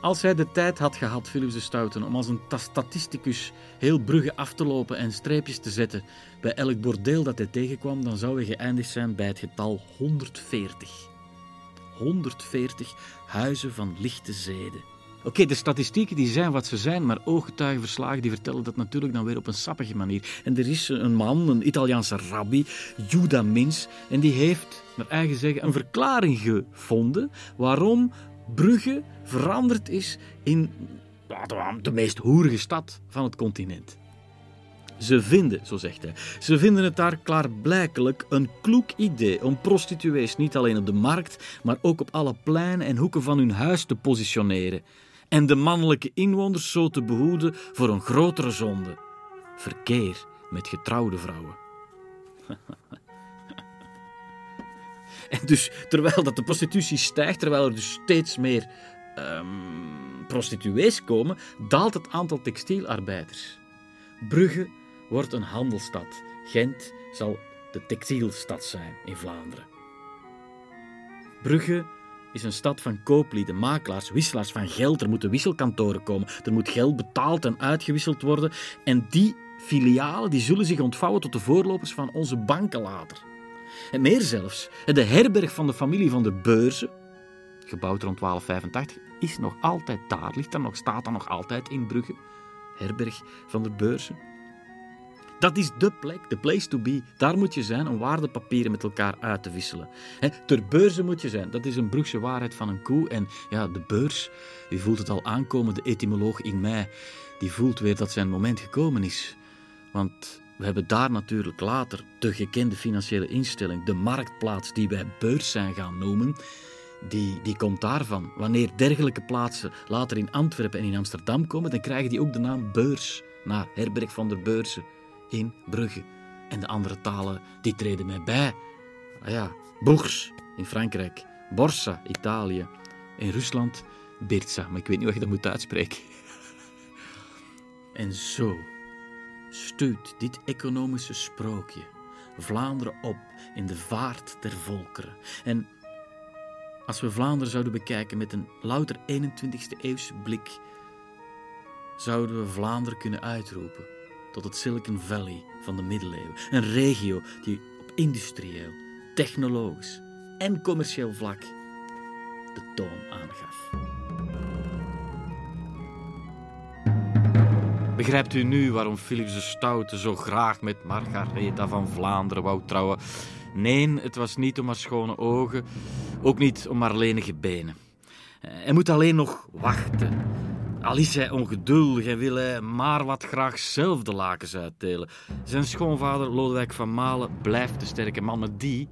Als hij de tijd had gehad, Philips de Stouten, om als een statisticus heel Brugge af te lopen en streepjes te zetten bij elk bordeel dat hij tegenkwam, dan zou hij geëindigd zijn bij het getal 140. 140 huizen van lichte zeden. Oké, de statistieken die zijn wat ze zijn, maar ooggetuigenverslagen die vertellen dat natuurlijk dan weer op een sappige manier. En er is een man, een Italiaanse rabbi, Judah Mins, en die heeft, naar eigen zeggen, een verklaring gevonden waarom Brugge veranderd is in de meest hoerige stad van het continent. Ze vinden, zo zegt hij, ze vinden het daar klaarblijkelijk een kloek idee om prostituees niet alleen op de markt, maar ook op alle pleinen en hoeken van hun huis te positioneren en de mannelijke inwoners zo te behoeden voor een grotere zonde: verkeer met getrouwde vrouwen. [laughs] en dus terwijl dat de prostitutie stijgt, terwijl er dus steeds meer um, prostituees komen, daalt het aantal textielarbeiders. Brugge wordt een handelsstad. Gent zal de textielstad zijn in Vlaanderen. Brugge is een stad van kooplieden, makelaars, wisselaars van geld. Er moeten wisselkantoren komen. Er moet geld betaald en uitgewisseld worden. En die filialen die zullen zich ontvouwen tot de voorlopers van onze banken later. En meer zelfs, de herberg van de familie van de Beurzen, gebouwd rond 1285, is nog altijd daar, ligt daar nog, staat daar nog altijd in Brugge. Herberg van de Beurzen. Dat is de plek, de place to be. Daar moet je zijn om waardepapieren met elkaar uit te wisselen. ter beurze moet je zijn. Dat is een Brugse waarheid van een koe. En ja, de beurs, die voelt het al aankomen, de etymoloog in mij, die voelt weer dat zijn moment gekomen is. Want we hebben daar natuurlijk later de gekende financiële instelling, de marktplaats die wij beurs zijn gaan noemen, die, die komt daarvan. Wanneer dergelijke plaatsen later in Antwerpen en in Amsterdam komen, dan krijgen die ook de naam beurs, naar Herberg van der Beurzen in Brugge. En de andere talen die treden mij bij. Ah ja, Bourse in Frankrijk, Borsa, Italië. In Rusland, Birza, maar ik weet niet hoe je dat moet uitspreken. [laughs] En zo stuurt dit economische sprookje Vlaanderen op in de vaart der volkeren. En als we Vlaanderen zouden bekijken met een louter 21ste eeuwse blik, zouden we Vlaanderen kunnen uitroepen tot het Silicon Valley van de middeleeuwen. Een regio die op industrieel, technologisch en commercieel vlak de toon aangaf. Begrijpt u nu waarom Philips de Stoute zo graag met Margaretha van Vlaanderen wou trouwen? Nee, het was niet om haar schone ogen, ook niet om haar lenige benen. Hij moet alleen nog wachten al is hij ongeduldig en wil hij maar wat graag zelf de lakens uitdelen. Zijn schoonvader Lodewijk van Malen blijft de sterke man, maar die,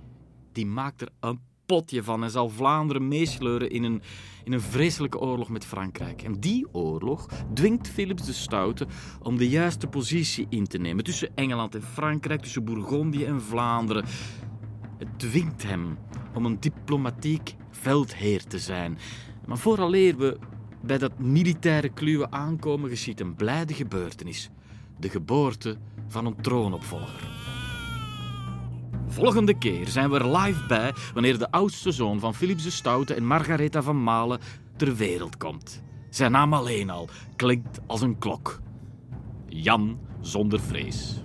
die maakt er een potje van en zal Vlaanderen meesleuren in een, in een vreselijke oorlog met Frankrijk. En die oorlog dwingt Philips de Stoute om de juiste positie in te nemen tussen Engeland en Frankrijk, tussen Bourgondië en Vlaanderen. Het dwingt hem om een diplomatiek veldheer te zijn. Maar vooraleer we bij dat militaire kluwen aankomen geschiet een blijde gebeurtenis. De geboorte van een troonopvolger. Volgende keer zijn we er live bij wanneer de oudste zoon van Philips de Stoute en Margaretha van Malen ter wereld komt. Zijn naam alleen al klinkt als een klok. Jan zonder vrees.